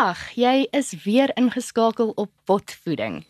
vandag, jy is weer ingeskakel op potvoeding.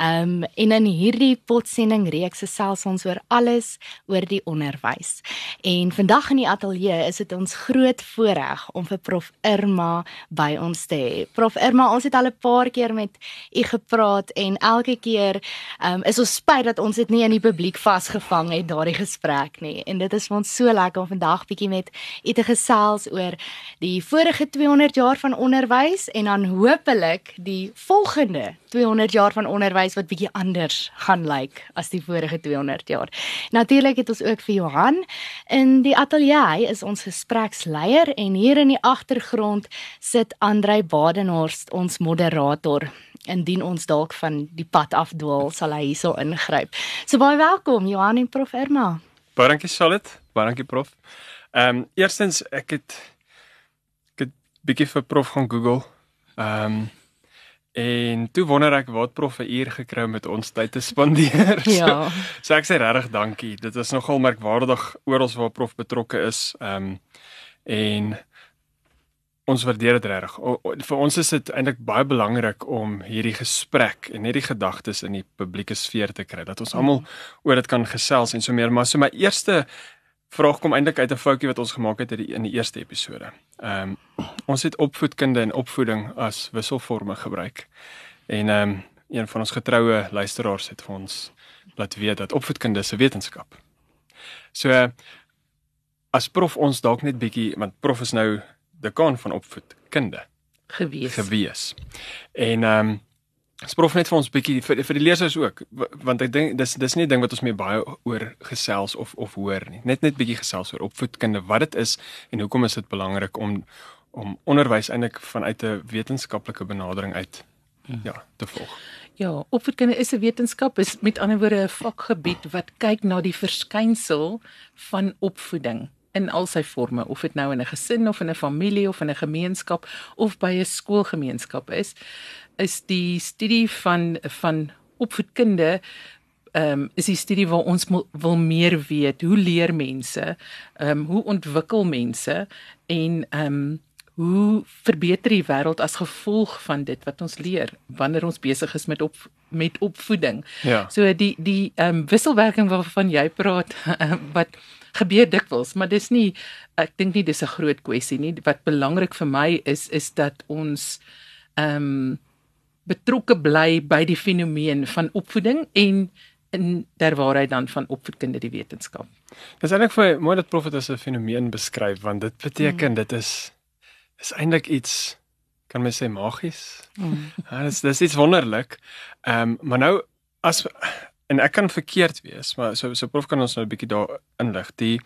Um en in hierdie potsending reeks gesels ons oor alles oor die onderwys. En vandag in die ateljee is dit ons groot voorreg om vir Prof Irma by ons te hê. Prof Irma, ons het al 'n paar keer met u gepraat en elke keer um is ons spyt dat ons dit nie in die publiek vasgevang het daardie gesprek nie. En dit is vir ons so lekker om vandag bietjie met u te gesels oor die vorige 200 jaar van onderwys en dan hopelik die volgende 200 jaar van onderwys wat bietjie anders gaan lyk like as die vorige 200 jaar. Natuurlik het ons ook vir Johan in die ateljee. Hy is ons gespreksleier en hier in die agtergrond sit Andrei Badenhorst, ons moderator. Indien ons dalk van die pad afdwaal, sal hy hierso ingryp. So baie welkom Johan en Prof Irma. Baie dankie Charlotte. Baie dankie Prof. Ehm um, eerstens ek het ek het bietjie vir Prof gaan Google. Ehm um, En toe wonder ek wat prof 'n uur gekry met ons tyd te spandeer. Ja. So, so ek sê regtig dankie. Dit is nogal merkwaardig oral waar prof betrokke is. Ehm um, en ons waardeer dit regtig. Vir ons is dit eintlik baie belangrik om hierdie gesprek en hierdie gedagtes in die publieke sfeer te kry dat ons almal oor dit kan gesels en so meer. Maar so my eerste vraag kom eintlik uit 'n foutjie wat ons gemaak het in die, eerste episode. Ehm um, ons het opvoedkunde en opvoeding as wisselforme gebruik. En ehm um, een van ons getroue luisteraars het vir ons laat weet dat opvoedkunde 'n wetenskap. So as prof ons dalk net bietjie want prof is nou dekaan van opvoedkunde gewees. Gewees. En ehm um, Sprof net vir ons bietjie vir vir die lesers ook want ek dink dis dis nie 'n ding wat ons mee baie oor gesels of of hoor nie. Net net bietjie gesels oor opvoedkunde, wat dit is en hoekom is dit belangrik om om onderwys eintlik vanuit 'n wetenskaplike benadering uit hmm. ja, te volg. Ja, opvoedkunde is 'n wetenskap, is met ander woorde 'n vakgebied wat kyk na die verskynsel van opvoeding in al sy forme of dit nou in 'n gesin of in 'n familie of in 'n gemeenskap of by 'n skoolgemeenskap is is die studie van van opvoedkunde ehm um, is die studie waar ons wil meer weet hoe leer mense ehm um, hoe ontwikkel mense en ehm um, hoe verbeter die wêreld as gevolg van dit wat ons leer wanneer ons besig is met op met opvoeding. Ja. So die die ehm um, wisselwerking waarvan jy praat wat gebeur dikwels, maar dis nie ek dink nie dis 'n groot kwessie nie. Wat belangrik vir my is is dat ons ehm um, betrokke bly by die fenomeen van opvoeding en in der waarheid dan van opvoedkunde die wetenskap. Dis eintlik vir mooi dat profet as 'n fenomeen beskryf want dit beteken hmm. dit is is eintlik iets kan mens sê magies. Hmm. Ja, dis dis iets wonderlik. Ehm um, maar nou as en ek kan verkeerd wees, maar so so prof kan ons nou 'n bietjie daar inlig. Die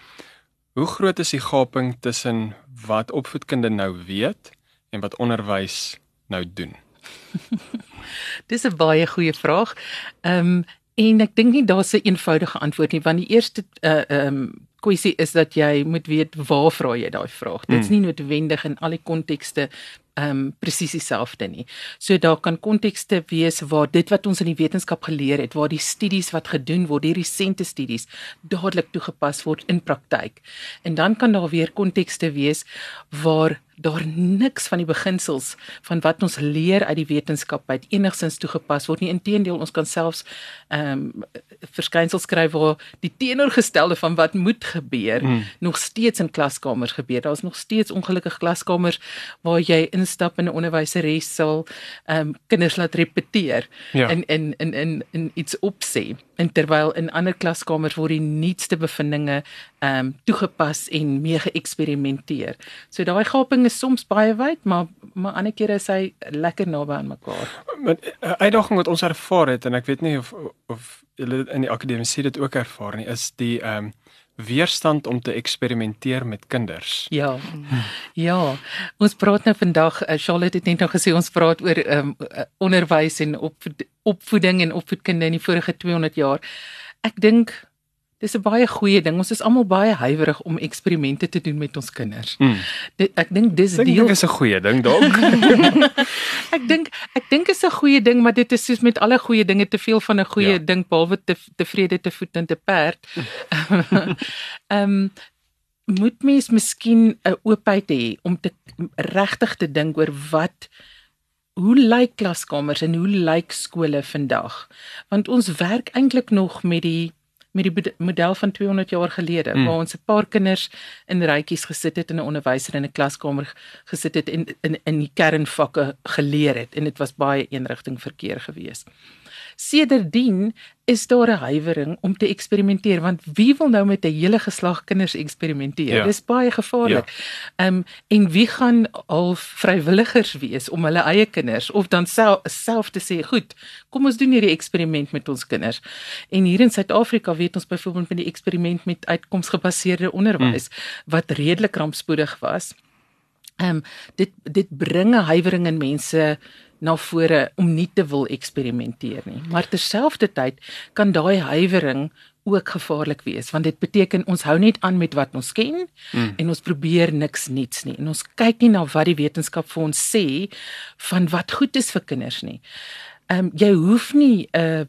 hoe groot is die gaping tussen wat opvoedkunde nou weet en wat onderwys nou doen? Dis 'n baie goeie vraag. Ehm um, en ek dink nie daar's 'n eenvoudige antwoord nie want die eerste uh ehm um, kwessie is dat jy moet weet waar vra jy daai vraag. Dit's hmm. nie noodwendig in al die kontekste ehm um, presies dieselfde nie. So daar kan kontekste wees waar dit wat ons in die wetenskap geleer het, waar die studies wat gedoen word, die resente studies dadelik toegepas word in praktyk. En dan kan daar weer kontekste wees waar daar niks van die beginsels van wat ons leer uit die wetenskap uit enigsins toegepas word nie. Inteendeel, ons kan selfs ehm um, verskynsels skryf waar die teenoorgestelde van wat moet gebeur mm. nog steeds in klaskamers gebeur. Daar's nog steeds ongelukkige klaskamers waar jy instap in 'n onderwyseres sal ehm um, kinders laat repeteer ja. en in in in in iets opsê. En terwyl in ander klaskamers word die nuutste bevindinge ehm um, toegepas en mee geëksperimenteer. So daai gaping is soms baie wyd, maar maar ander kere is hy lekker naby aan mekaar. Met 'n eh, uitdaging wat ons ervaar het en ek weet nie of of julle in die akademie dit ook ervaar nie, is die ehm um, weerstand om te eksperimenteer met kinders. Ja. Ja. Ons praat nou vandag, uh, Charlotte het net nou gesê ons praat oor um, onderwys en opvoeding en opvoedkunde in die vorige 200 jaar. Ek dink Dis 'n baie goeie ding. Ons is almal baie huiwerig om eksperimente te doen met ons kinders. Mm. Dit, ek dink dis deel Dit is 'n goeie ding dalk. ek dink ek dink is 'n goeie ding, maar dit is soos met alle goeie dinge te veel van 'n goeie ja. ding behalwe te tevrede te voet en te perd. Ehm um, moet mens miskien 'n oopheid hê om te regtig te dink oor wat hoe lyk klaskamers en hoe lyk skole vandag? Want ons werk eintlik nog met die met die model van 200 jaar gelede mm. waar ons 'n paar kinders in rytjies gesit het en 'n onderwyser in 'n klaskamer gesit het en in in die kernvakke geleer het en dit was baie eenrigting verkeer geweest. Sedertdien is daar 'n huiwering om te eksperimenteer want wie wil nou met 'n hele geslag kinders eksperimenteer? Ja. Dis baie gevaarlik. Ja. Ehm ja. um, en wie gaan al vrywilligers wees om hulle eie kinders of dan self self te sê, "Goed, kom ons doen hierdie eksperiment met ons kinders." En hier in Suid-Afrika weet ons byvoorbeeld met die eksperiment met uitkomsgebaseerde onderwys hmm. wat redelik rampspoedig was. Ehm um, dit dit bringe huiwering in mense na vore om nie te wil eksperimenteer nie. Maar terselfdertyd kan daai huiwering ook gevaarlik wees want dit beteken ons hou net aan met wat ons ken mm. en ons probeer niks nuuts nie en ons kyk nie na wat die wetenskap vir ons sê van wat goed is vir kinders nie. Ehm um, jy hoef nie 'n uh,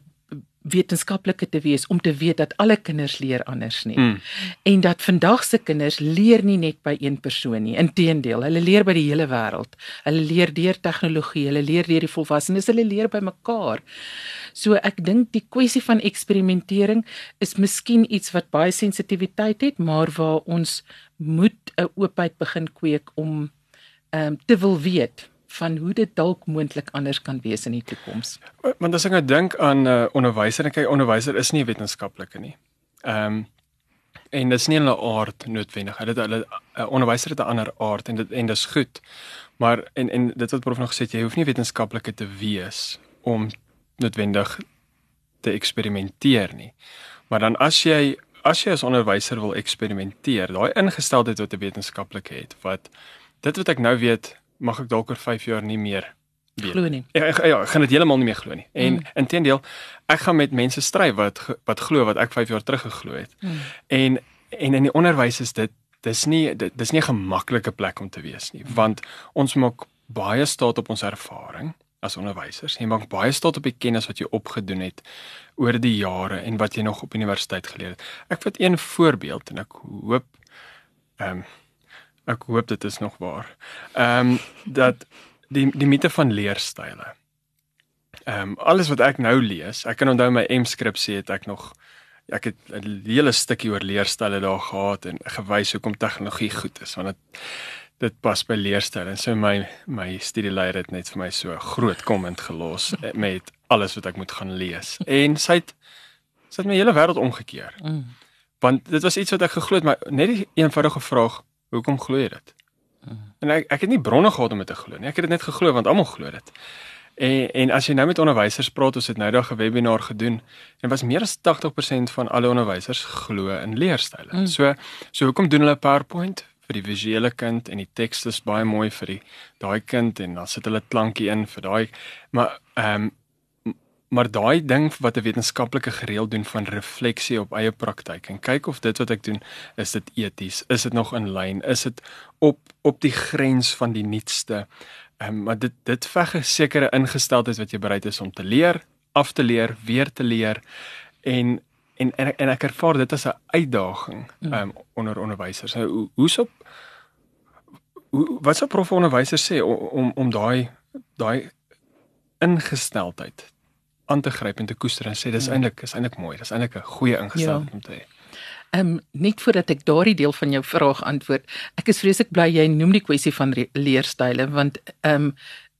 wetenskaplike te wees om te weet dat alle kinders leer anders nie. Mm. En dat vandag se kinders leer nie net by een persoon nie. Inteendeel, hulle leer by die hele wêreld. Hulle leer deur tegnologie, hulle leer deur die volwassenes, hulle leer by mekaar. So ek dink die kwessie van eksperimentering is miskien iets wat baie sensitiwiteit het, maar waar ons moet 'n oopheid begin kweek om ehm um, te wil weet van hoe dit dalk moontlik anders kan wees in die toekoms. Want as ek nou dink aan 'n uh, onderwyser en kyk onderwyser is nie wetenskaplike nie. Ehm um, en dit is nie 'n aard noodwendig. Hulle hulle uh, onderwyser het 'n ander aard en dit en dis goed. Maar en en dit wat prof nog gesê het, jy hoef nie wetenskaplike te wees om noodwendig te eksperimenteer nie. Maar dan as jy as jy as onderwyser wil eksperimenteer, daai ingesteldheid wat 'n wetenskaplike het, wat dit wat ek nou weet mag ek dalk oor 5 jaar nie meer weet. Glo nie. Ja, ek ja, ek gaan dit heeltemal nie meer glo nie. En mm. intedeel, ek gaan met mense stry wat wat glo wat ek 5 jaar terug geglo het. Mm. En en in die onderwys is dit dis nie dit, dis nie 'n gemaklike plek om te wees nie, want ons maak baie staat op ons ervaring as onderwysers. Jy maak baie staat op die kennis wat jy opgedoen het oor die jare en wat jy nog op universiteit geleer het. Ek vat een voorbeeld en ek hoop ehm um, Ek hoop dit is nog waar. Ehm um, dat die die mite van leerstyle. Ehm um, alles wat ek nou lees, ek kan onthou my M-skripsie het ek nog ek het 'n hele stukkie oor leerstyle daar gehad en gewys hoekom tegnologie goed is want dit dit pas by leerstyle en so my my studieleier het net vir my so groot komment gelos met alles wat ek moet gaan lees. En sy het sy het my hele wêreld omgekeer. Mm. Want dit was iets wat ek geglo het maar net 'n eenvoudige vraag Hoekom glo jy dit? Hmm. En ek ek het nie bronne gehad om dit te glo nie. Ek het dit net geglo want almal glo dit. En en as jy nou met onderwysers praat, ons het nou daag 'n webinar gedoen en was meer as 80% van alle onderwysers glo in leerstyle. Mm. So so hoekom doen hulle PowerPoint vir die visuele kind en die teks is baie mooi vir die daai kind en dan sit hulle klankie in vir daai maar ehm um, maar daai ding wat 'n wetenskaplike gereeld doen van refleksie op eie praktyk en kyk of dit wat ek doen is dit eties? Is dit nog in lyn? Is dit op op die grens van die nuutste? Um, maar dit dit veg 'n sekere ingesteldheid wat jy bereid is om te leer af te leer weer te leer. En en en, en ek ervaar dit as 'n uitdaging um, onder onderwysers. Nou, hoe hoe's op hoe wat sou prof onderwysers sê om om, om daai daai ingesteldheid aan te gryp en te koester en sê dis ja. eintlik is eintlik mooi. Dis eintlik 'n goeie ingesteldheid ja. om te hê. Ehm um, net voordat ek daardie deel van jou vraag antwoord. Ek is vreeslik bly jy noem die kwessie van leerstyle want ehm um,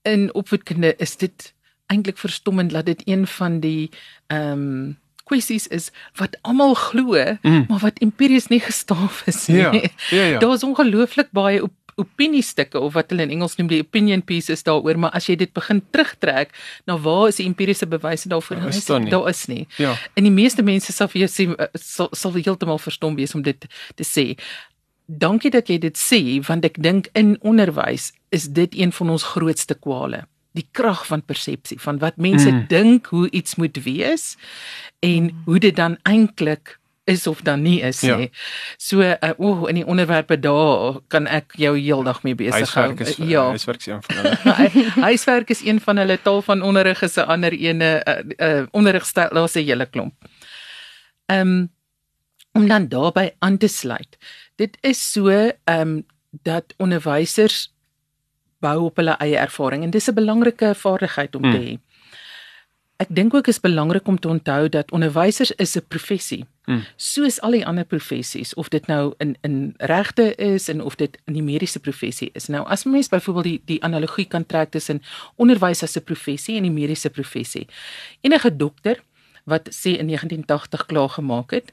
in opvoedkunde is dit eintlik verstommend dat dit een van die ehm um, kwessies is wat almal glo, mm. maar wat empiries nie gestaaf is nie. Ja, ja, ja. Daar's ongelooflik baie op opiniestukke of wat hulle in Engels noem die opinion pieces daaroor, maar as jy dit begin terugtrek, na waar is die empiriese bewyse daarvoor? Daar is, daar is nie. Ja. En die meeste mense sal vir jou sê eh, sal, sal heeltemal verstom wees om dit te sê. Dankie dat jy dit sê want ek dink in onderwys is dit een van ons grootste kwale die krag van persepsie van wat mense mm. dink hoe iets moet wees en hoe dit dan eintlik is of dan nie is ja. nie. So uh, o, uh, in die onderwerpe daar kan ek jou heeldag mee besig hou. Is, uh, ja, huiswerk is een van hulle. huiswerk is een van hulle taal van onderrig is 'n ander ene uh, uh, onderrigstyl, daar's 'n hele klomp. Ehm um, om dan daarbey aan te sluit. Dit is so ehm um, dat onderwysers bou op hulle eie ervaring en dis 'n belangrike vaardigheid om te hê. Ek dink ook is belangrik om te onthou dat onderwysers is 'n professie. Hmm. Soos al die ander professies, of dit nou in in regte is en of dit in die mediese professie is. Nou as mens byvoorbeeld die die analogie kan trek tussen onderwys as 'n professie en die mediese professie. Enige dokter wat sê in 1980 klaar gemaak het,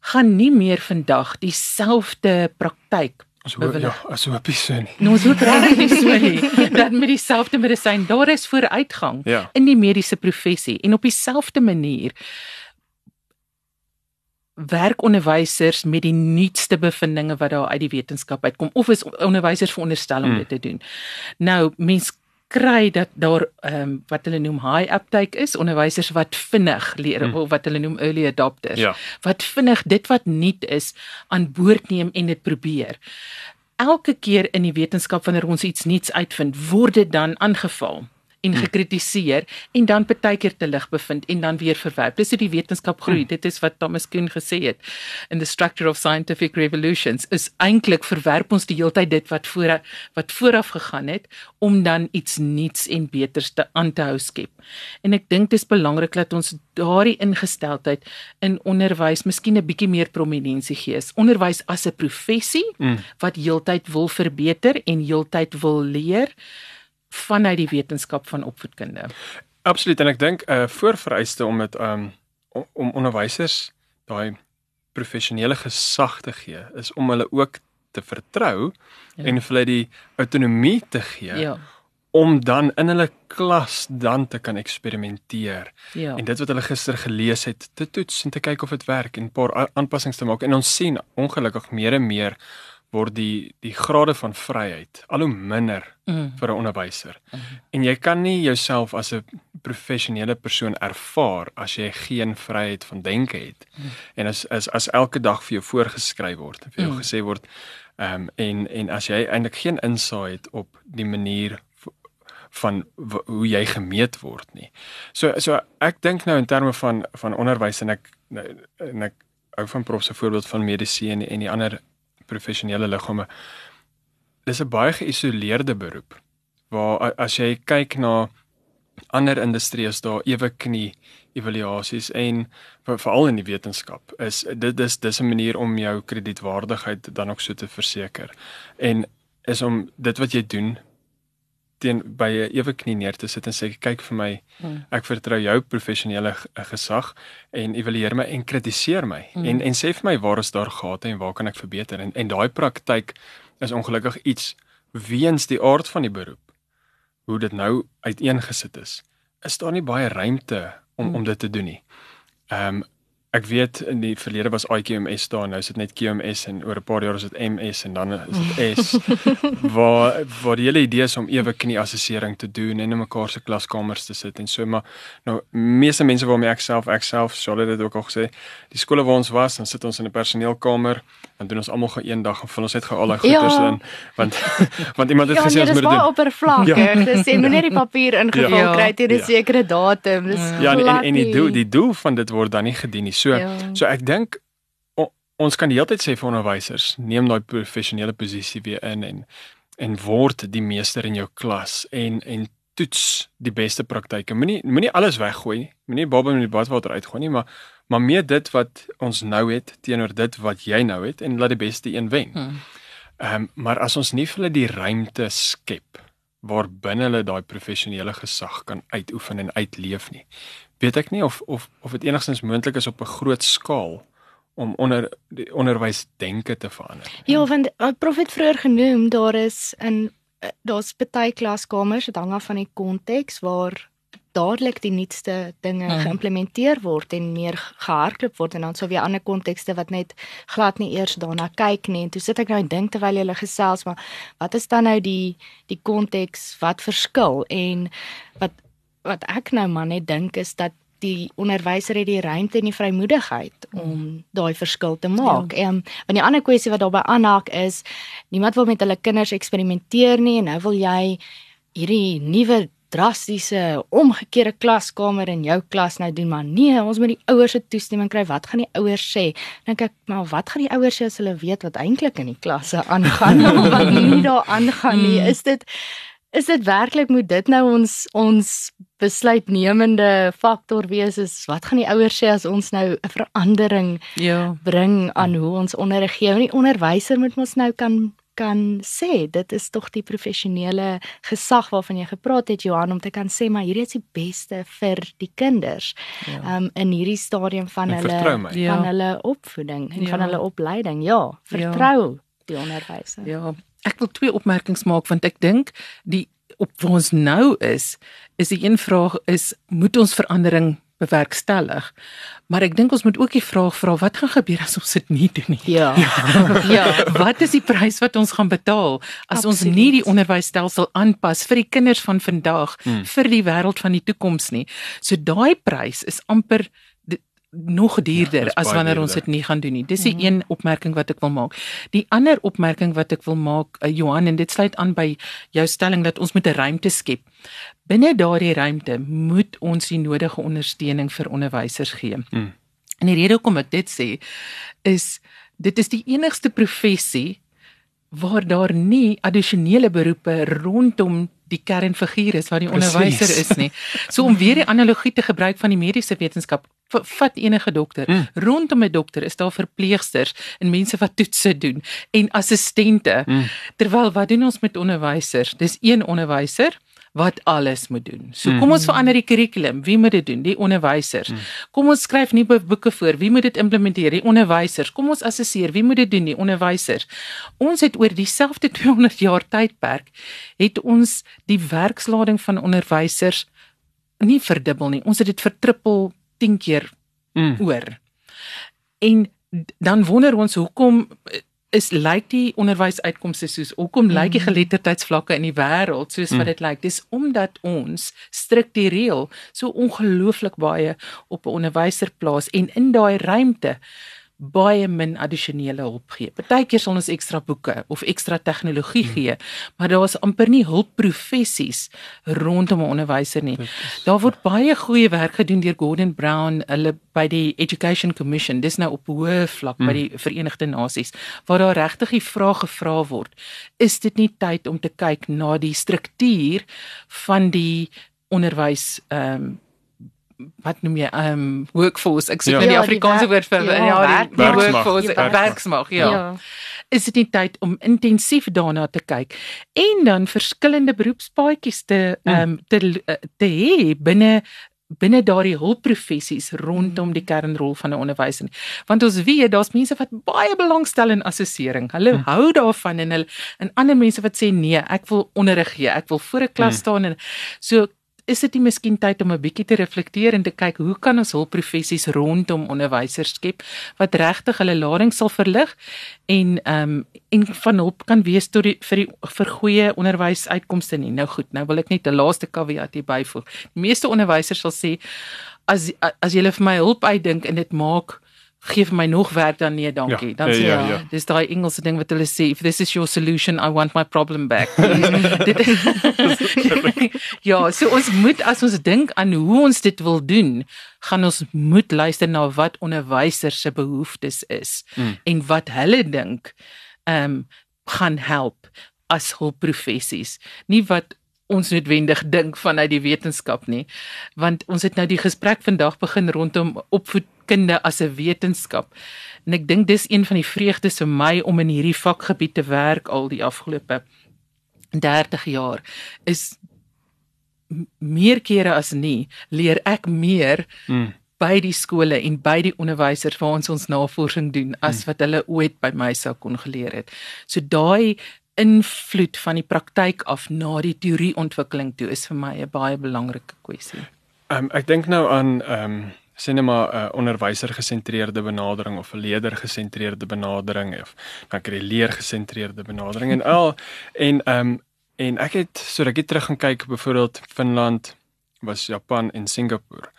gaan nie meer vandag dieselfde praktyk Ons hoop ja, as so nie. Nou so reg nie so nie. Dat met dieselfde medisyn daar is vooruitgang Ja. in die mediese professie en op dieselfde manier werk onderwysers met die nuutste bevindinge wat daar uit die wetenskap uitkom of is onderwysers veronderstel om Mm. dit te doen. Nou mens kry dat daar ehm um, wat hulle noem high uptake is onderwysers wat vinnig leer Mm. of wat hulle noem early adopters Ja. wat vinnig dit wat nuut is aan boord neem en dit probeer. Elke keer in die wetenskap wanneer ons iets nuuts uitvind, word dit dan aangeval en gekritiseer en dan partykeer te lig bevind en dan weer verwerp. Dis hoe die wetenskap groei. Dit is wat Thomas Kuhn gesê het in the structure of scientific revolutions is eintlik verwerp ons die heeltyd dit wat voor wat vooraf gegaan het om dan iets nuuts en beters te aan te hou skep. En ek dink dis belangrik dat ons daardie ingesteldheid in onderwys miskien 'n bietjie meer prominensie gee. Onderwys as 'n professie Mm. wat heeltyd wil verbeter en heeltyd wil leer vanuit die wetenskap van opvoedkunde. Absoluut en ek dink 'n uh, voorvereiste om dit um om, om onderwysers daai professionele gesag te gee is om hulle ook te vertrou Ja. en vir hulle die autonomie te gee Ja. om dan in hulle klas dan te kan eksperimenteer Ja. en dit wat hulle gister gelees het te toets en te kyk of dit werk en 'n paar aanpassings te maak en ons sien ongelukkig meer en meer word die die grade van vryheid al hoe minder Mm. vir 'n onderwyser. Mhm. En jy kan nie jouself as 'n professionele persoon ervaar as jy geen vryheid van denke het. Mhm. En as as as elke dag vir jou voorgeskryf word en vir jou Mm. gesê word ehm um, en en as jy eintlik geen insaag het op die manier van hoe jy gemeet word nie. So so ek dink nou in terme van van onderwys en ek en ek hou van prof se voorbeeld van mediese en en die ander professionele liggame. Dis 'n baie geïsoleerde beroep waar as jy kyk na ander industrieë is daar ewe knie evaluasies en veral in die wetenskap is dit dis dis 'n manier om jou kredietwaardigheid dan ook so te verseker en is om dit wat jy doen teen by 'n ewe knie neer te sit en sê kyk vir my Mm. ek vertrou jou professionele gesag en evalueer my en kritiseer my Mm. en en sê vir my waar is daar gate en waar kan ek verbeter en en daai praktyk is ongelukkig iets weens die aard van die beroep hoe dit nou uiteengesit is is daar nie baie ruimte om Mm. om dit te doen nie. Ehm um, ek weet in die verlede was IQMS daar nou is dit net QMS en oor 'n paar jaar is dit MS en dan is dit S waar waar die hele idee is om ewe knie assessering te doen en in mekaar se klaskamers te sit en so maar nou meeste mense waarmee ek self ek self sou dit ook al gesê die skole waar ons was dan sit ons in 'n personeelkamer dan doen ons almal gou eendag en vul ons net gou al daai Ja. goeders in want want iemand het Ja, gesê nee, ons dis moet dit baie doen. oppervlakkig. Ja. Dis jy moet net die papier ingevul Ja. kry teen 'n Ja. sekere datum. Dis Ja, en, en, en die doel die doel van dit word dan nie gedien nie. So Ja. so ek dink o- ons kan die hele tyd sê vir onderwysers, neem daai professionele posisie weer in en en word die meester in jou klas en en toets die beste praktyke. Moenie moenie alles weggooi nie. Moenie baba in die badwater uitgooi nie, maar maar meer dit wat ons nou het teenoor dit wat jy nou het en laat die beste een wen. Hmm. Ehm um, maar as ons nie vir hulle die ruimte skep waar binne hulle daai professionele gesag kan uitoefen en uitleef nie. Weet ek nie of of of dit enigstens moontlik is op 'n groot skaal om onder die onderwys denke te verander. Ja, want wat prof het vroeër genoem, daar is in eh, daar's baie klaskamers, dit hang af van die konteks waar dadelik die nuutste dinge Mhm. geïmplementeer word en meer gehardloop word en dan sou weer ander kontekste wat net glad nie eers daarna kyk nie. En toe sit ek nou en dink terwyl jy gesels, maar wat is dan nou die die konteks wat verskil en wat wat ek nou maar net dink is dat die onderwyser het die ruimte en die vrymoedigheid om daai verskil te maak. Ehm ja. want die ander kwessie wat daarbey aanhaak is niemand wil met hulle kinders eksperimenteer nie en nou wil jy hierdie nuwe drastiese omgekeerde klaskamer in jou klas nou doen maar nee ons moet die ouers se toestemming kry. Wat gaan die ouers sê? Dink ek maar wat gaan die ouers sê as hulle weet wat eintlik in die klasse aangaan? Of wat nie daar aangaan? Nie is dit is dit werklik moet dit nou ons ons besluitnemende faktor wees is wat gaan die ouers sê as ons nou 'n verandering Ja. bring aan hoe ons onderrig gee? Want die onderwyser moet mos nou kan kan sê dit is tog die professionele gesag waarvan jy gepraat het Johan om te kan sê maar hierdie is die beste vir die kinders. Ja. Um in hierdie stadium van En hulle my. van Ja. hulle opvoeding en Ja. van hulle opleiding. Ja, vertrou die onderwyser. Ja, ek wil twee opmerkings maak want ek dink die op waar ons nou is, is die een vraag is moet ons verandering bewerkstellig? Maar ek dink ons moet ook die vraag vra wat gaan gebeur as ons dit nie doen nie? Ja. ja. Wat is die prys wat ons gaan betaal as ons Absoluut. nie die onderwysstelsel aanpas vir die kinders van vandag Hmm. vir die wêreld van die toekoms nie? So daai prys is amper nog duurder dis as wanneer ons duurder. dit nie gaan doen nie. Dis die Mhm. een opmerking wat ek wil maak. Die ander opmerking wat ek wil maak, uh, Johan, en dit sluit aan by jou stelling dat ons moet 'n ruimte skep. Binne daardie ruimte moet ons die nodige ondersteuning vir onderwysers gee. Mm. En die rede hoekom ek dit sê is dit is die enigste professie waar daar nie addisionele beroepe rondom die kernfiguur is wat die onderwyser is nie. So om weer die analogie te gebruik van die mediese wetenskap, vat enige dokter. Mm. Rondom 'n dokter is daar verpleegsters en mense wat toetse doen en assistente. Mm. Terwyl wat doen ons met onderwysers? Dis een onderwyser wat alles moet doen. So Mm. kom ons verander die kurrikulum. Wie moet dit doen? Die onderwysers. Mm. Kom ons skryf nuwe boeke voor. Wie moet dit implementeer? Die onderwysers. Kom ons assesseer. Wie moet dit doen? Die onderwysers. Ons het oor dieselfde 200 jaar tydperk het ons die werkslading van onderwysers nie verdubbel nie. Ons het dit vertrippel 10 keer Mm. oor. En dan wonder ons hoekom eh, is lyk die onderwysuitkomste soos hoekom lyk die Mhm. geletterdheidsvlakke in die wêreld soos wat Mm. dit lyk dis omdat ons struktureel so ongelooflik baie op 'n onderwyser plaas en in daai ruimte baie min addisionele hulp gee. Partykeer sal ons ekstra boeke of ekstra tegnologie Mm. gee, maar daar is amper nie hulpprofessies rondom 'n onderwyser nie. Is- Daar word baie goeie werk gedoen deur Gordon Brown, hulle by die Education Commission. Dis nou op hoë vlak by Mm. die Verenigde Nasies waar daar regtig die vraag gevra word: Is dit nie tyd om te kyk na die struktuur van die onderwys ehm um, wat noem jy um, workforce ek soek Ja. nou die Ja, Afrikaanse woord vir ja, ja, die, die workforce Die werksmag. ja. ja. is dit nie tyd om intensief daarna te kyk en dan verskillende beroepspaadjies te um, te eh, te hê binne binne daardie hulpprofessies rondom die kernrol van 'n onderwyser. Want ons weet daar's mense wat baie belangstel in assessering. Hulle Mm. hou daarvan en hulle en ander mense wat sê nee, ek wil onderrig gee. Ek wil voor 'n klas Mm. staan en so is dit nie miskien tyd om 'n bietjie te reflekteer en te kyk hoe kan ons hulpprofessies rondom onderwysers skep wat regtig hulle lading sal verlig en ehm um, en van hulp kan wees tot die vir die vir goeie onderwysuitkomste nie. Nou goed, nou wil ek net 'n laaste caveat hier byvoeg. Die meeste onderwysers sal sê as as jy vir my hulp uitdink en dit maak gee vir my nog werk dan nee dankie. Ja, dan ja, sê ja, ja, ja. dis daai Engelse ding wat hulle sê if this is your solution I want my problem back. dit, ja, so ons moet as ons dink aan hoe ons dit wil doen, gaan ons moet luister na wat onderwysers se behoeftes is Mm. en wat hulle dink ehm um, gaan help as hulpprofessies. Nie wat ons noodwendig dink vanuit die wetenskap nie want ons het nou die gesprek vandag begin rondom opvoedkunde as 'n wetenskap en ek dink dis een van die vreugdes vir my om in hierdie vakgebied te werk al die afgelope 30 jaar is meer kere as nie leer ek meer Mm. by die skole en by die onderwysers waar ons ons navorsing doen as wat hulle ooit by my sou kon geleer het. So daai invloed van die praktyk af na die teorieontwikkeling toe is vir my 'n baie belangrike kwessie. Um, ek dink nou aan ehm um, sê net maar 'n uh, onderwyser gesentreerde benadering of 'n leerder gesentreerde benadering of dan kry jy leer gesentreerde benadering en al. En ehm um, en ek het so ek het terug gaan kyk byvoorbeeld Finland was Japan en Singapore.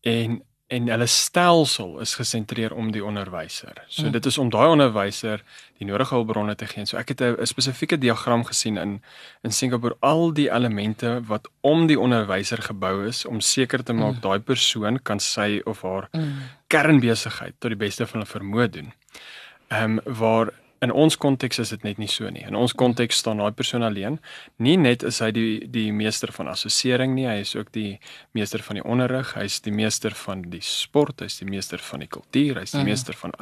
En en hulle stelsel is gesentreer om die onderwyser. So Mm. dit is om daai onderwyser die nodige hulpbronne te gee. So ek het 'n spesifieke diagram gesien in in Singapore al die elemente wat om die onderwyser gebou is om seker te maak Mm. daai persoon kan sy of haar Mm. kernbesigheid tot die beste van hulle vermoë doen. Ehm um, waar in ons konteks is dit net nie so nie. In ons konteks staan daai persoon alleen. Nie net is hy die die meester van assessering nie, hy is ook die meester van die onderrig, hy is die meester van die sport, hy is die meester van die kultuur, hy is die Mhm. meester van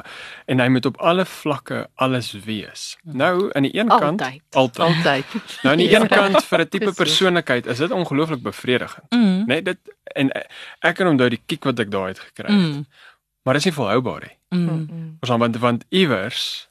en hy moet op alle vlakke alles wees. Nou aan die een kant Altyd. altyd. Altyd. Nou aan die Ja. een kant vir 'n tipe persoonlikheid is dit ongelooflik bevredigend. Mm. Net dit en eh, ek kan onthou die kiek wat ek daai uit gekry het. Mm. Maar dit is nie volhoubaar nie. Mm. Ons want want iewers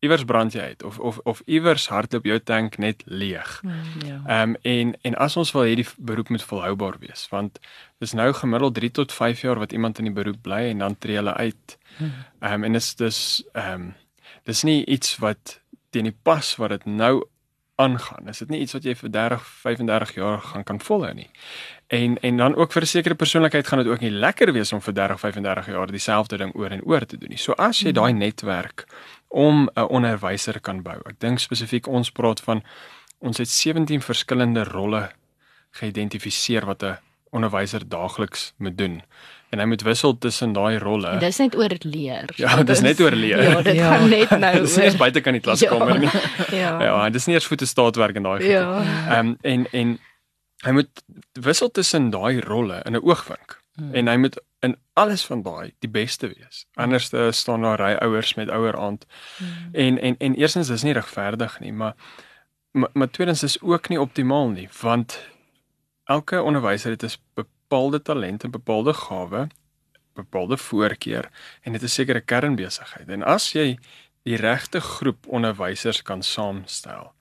iewers brand jy uit of of of iewers hardloop jou tank net leeg. Ja. Ehm um, en en as ons wil hierdie beroep moet volhoubaar wees want dis nou gemiddeld 3 tot 5 jaar wat iemand in die beroep bly en dan tree hulle uit. Ehm um, en dis dis ehm um, dis nie iets wat teen die pas wat dit nou aangaan. Is dit nie iets wat jy vir 30, 35 jaar gaan kan volhou nie. En en dan ook vir 'n sekere persoonlikheid gaan dit ook nie lekker wees om vir 30, 35 jaar dieselfde ding oor en oor te doen nie. So as jy daai netwerk om 'n onderwyser kan bou. Ek dink spesifiek ons praat van ons het 17 verskillende rolle geïdentifiseer wat 'n onderwyser daagliks moet doen. En hy moet wissel tussen daai rolle. En dis net oor leer. Ja, dis net oor leer. Ja, dit Ja. gaan net nou Dis oor. buite kan die klaskamer nie. Ja. Ja, dis nie eers voete staatwerk in daai geval. Ja. Ehm um, en en hy moet wissel tussen daai rolle in 'n oogwink. Hmm. En hy moet in alles van daai die beste wees. Anders uh, staan daar ry ouers met ouer aand. Hmm. En en en eerstens is nie regverdig nie, maar maar, maar tweedens is ook nie optimaal nie, want elke onderwyser het 'n bepaalde talent en bepaalde gawe, bepaalde voorkeur en dit is seker 'n kernbesigheid. En as jy die regte groep onderwysers kan saamstel,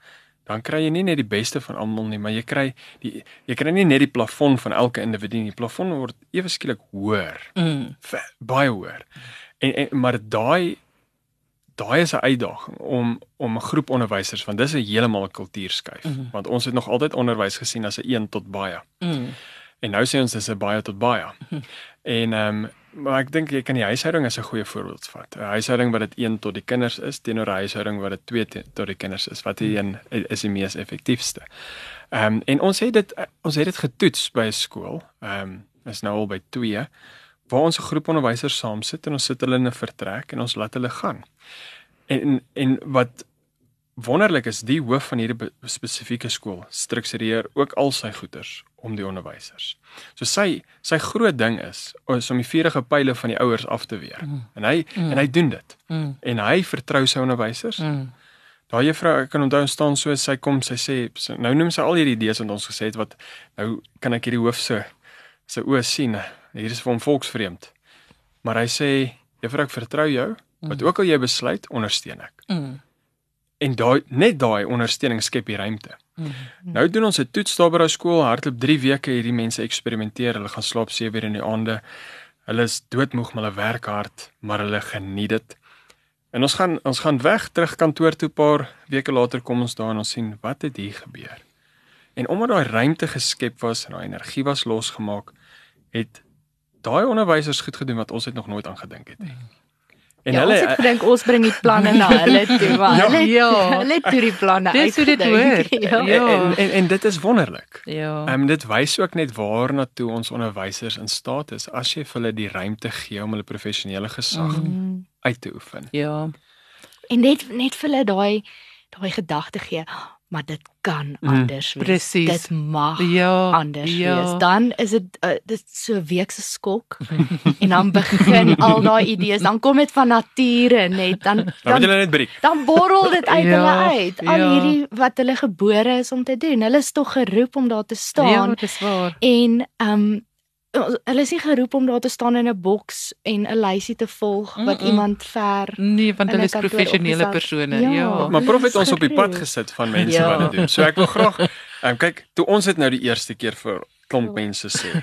dan kry jy nie net die beste van almal nie, maar jy kry die jy kry nie net die plafon van elke individu nie. Die plafon word ewe skielik hoër Mm. baie hoër. En, en maar daai daai is 'n uitdaging om om 'n groep onderwysers want dis 'n heeltemal 'n kultuurskuif mm. -hmm. want ons het nog altyd onderwys gesien as 'n 1 tot baie. Mm. En nou sê ons dis 'n baie tot baie. En ehm um, maar ek dink jy kan die huishouding as 'n goeie voorbeeld vat. 'n Huishouding wat dit 1 tot die kinders is teenoor 'n huishouding wat dit 2 te, tot die kinders is. Wat die een is die mees effektiefste. Ehm um, en ons het dit ons het dit getoets by 'n skool. Ehm um, is nou al by 2 waar ons 'n groep onderwysers saam sit en ons sit hulle in 'n vertrek en ons laat hulle gaan. En en wat wonderlik is, die hoof van hierdie spesifieke skool struktureer ook al sy goeders om die onderwysers. So sy sy groot ding is is om die vuurige pile van die ouers af te weer. Mm. En hy Mm. en hy doen dit. Mm. En hy vertrou sy onderwysers. Mm. Daai juffrou, ek kan onthou staan so sy kom, sy sê nou noem sy al hierdie idees wat ons gesê het wat nou kan ek hierdie hoof se se oë sien. Hier is vir hom volksvreemd. Maar hy sê, juffrou, ek vertrou jou. Wat ook al jy besluit, ondersteun ek. Mm. En daai net daai ondersteuning skep die ruimte. Mm. Nou doen ons 'n toets daar by daai skool, hardloop 3 weke hierdie mense eksperimenteer. Hulle gaan slaap 7 uur in die aande. Hulle is doodmoeg, maar hulle werk hard, maar hulle geniet dit. En ons gaan ons gaan weg terug kantoor toe 'n paar weke later kom ons daar en ons sien wat het hier gebeur. En omdat daai ruimte geskep was en daai energie was losgemaak, het daai onderwysers goed gedoen wat ons het nog nooit aan gedink het nie. En ja, hulle ons het gedink ons bring die planne na hulle toe, maar Ja. hulle Ja. hulle het toe die planne Dis hoe dit hoort. Ja. Ja. en, en en dit is wonderlik. Ja. Ehm um, dit wys ook net waarna toe ons onderwysers in staat is as jy vir hulle die ruimte gee om hulle professionele gesag. Mm. uit te oefen. Ja. En net net vir hulle daai daai gedagte gee, maar dit kan Mm, anders wees. presies. Dit mag Ja. anders ja. wees. Dan is dit uh, dit is so 'n week se skok en dan begin al daai idees, dan kom dit van nature net dan Dan dan, julle net breek. dan borrel dit uit Ja, hulle uit. Al ja. hierdie wat hulle gebore is om te doen. Hulle is tog geroep om daar te Ja, staan dis waar. en ehm um, hulle is nie geroep om daar te staan in 'n boks en 'n lysie te volg wat Mm-mm. iemand ver Nee, want hulle is professionele persone. Ja. Ja. Maar prof het ons op die pad gesit van mense Ja. wat dit doen. So ek wil graag um, kyk, toe ons dit nou die eerste keer vir klomp mense sê.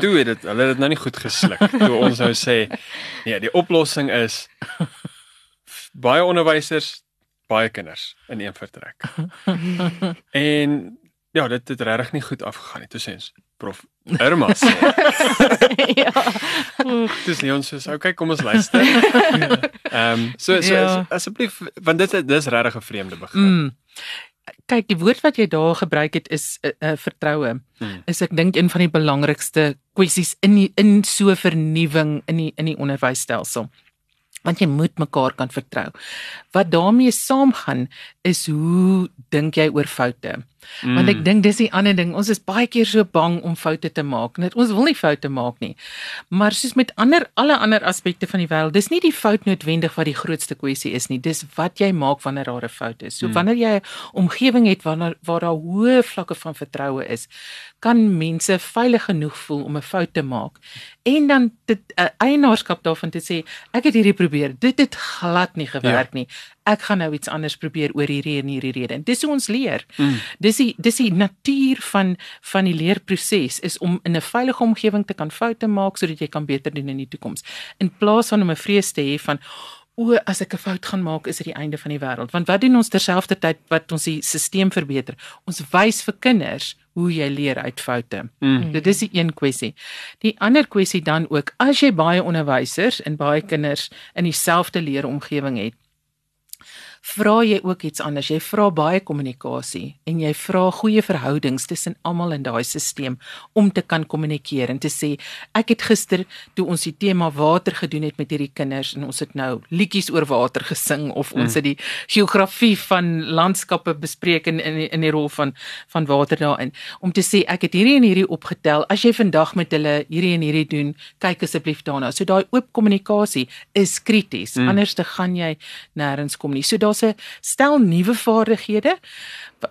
Toe het dit hulle het dit nou nie goed gesluk. Toe ons nou sê nee, die oplossing is baie onderwysers, baie kinders in een vertrek. En ja, dit het regtig nie goed afgegaan nie. Toe sê ons prof Irma sê. ja. Dis nie ons sê okay, kom ons luister. Ehm um, so so Ja. as- asseblief want dit dis regtig 'n vreemde begrip. Mm. Kyk, die woord wat jy daar gebruik het is 'n uh, uh, vertroue. Mm. Is ek dink een van die belangrikste kwessies in die, in so vernuwing in die in die onderwysstelsel. want jy moet mekaar kan vertrou. Wat daarmee saamgaan is hoe dink jy oor foute? Mm. Want ek dink dis die ander ding. Ons is baie keer so bang om foute te maak. Net ons wil nie foute maak nie. Maar soos met ander alle ander aspekte van die wêreld, dis nie die fout noodwendig wat die grootste kwessie is nie. Dis wat jy maak wanneer daar 'n fout is. So mm. wanneer jy 'n omgewing het wanneer waar daar hoë vlakke van vertroue is, kan mense veilig genoeg voel om 'n fout te maak en dan dit uh, eienaarskap daarvan te sê ek het hierdie probeer dit het glad nie gewerk ja. nie ek gaan nou iets anders probeer oor hierdie en hierdie rede. En dis hoe ons leer. Mm. dis die dis die natuur van van die leerproses is om in 'n veilige omgewing te kan foute maak sodat jy kan beter doen in die toekoms. In plaas van om 'n vrees te hê van o as ek 'n fout gaan maak is dit die einde van die wêreld. Want wat doen ons terselfdertyd wat ons die stelsel verbeter? Ons wys vir kinders hoe jy leer uit foute. Mm. dit is die een kwessie. Die ander kwessie dan ook as jy baie onderwysers en baie kinders in dieselfde leeromgewing het vra jy ook iets anders. Jy vra baie kommunikasie en jy vra goeie verhoudings tussen almal in daai stelsel om te kan kommunikeer en te sê ek het gister toe ons die tema water gedoen het met hierdie kinders en ons het nou liedjies oor water gesing of ons mm. het die geografie van landskappe bespreek in in in die rol van van water daarin om te sê ek het hierdie en hierdie opgetel. As jy vandag met hulle hierdie en hierdie doen, kyk asseblief daarna. So daai oop kommunikasie is krities. Mm. Anders te gaan jy nêrens kom nie. So daar's 'n stel nuwe vaardighede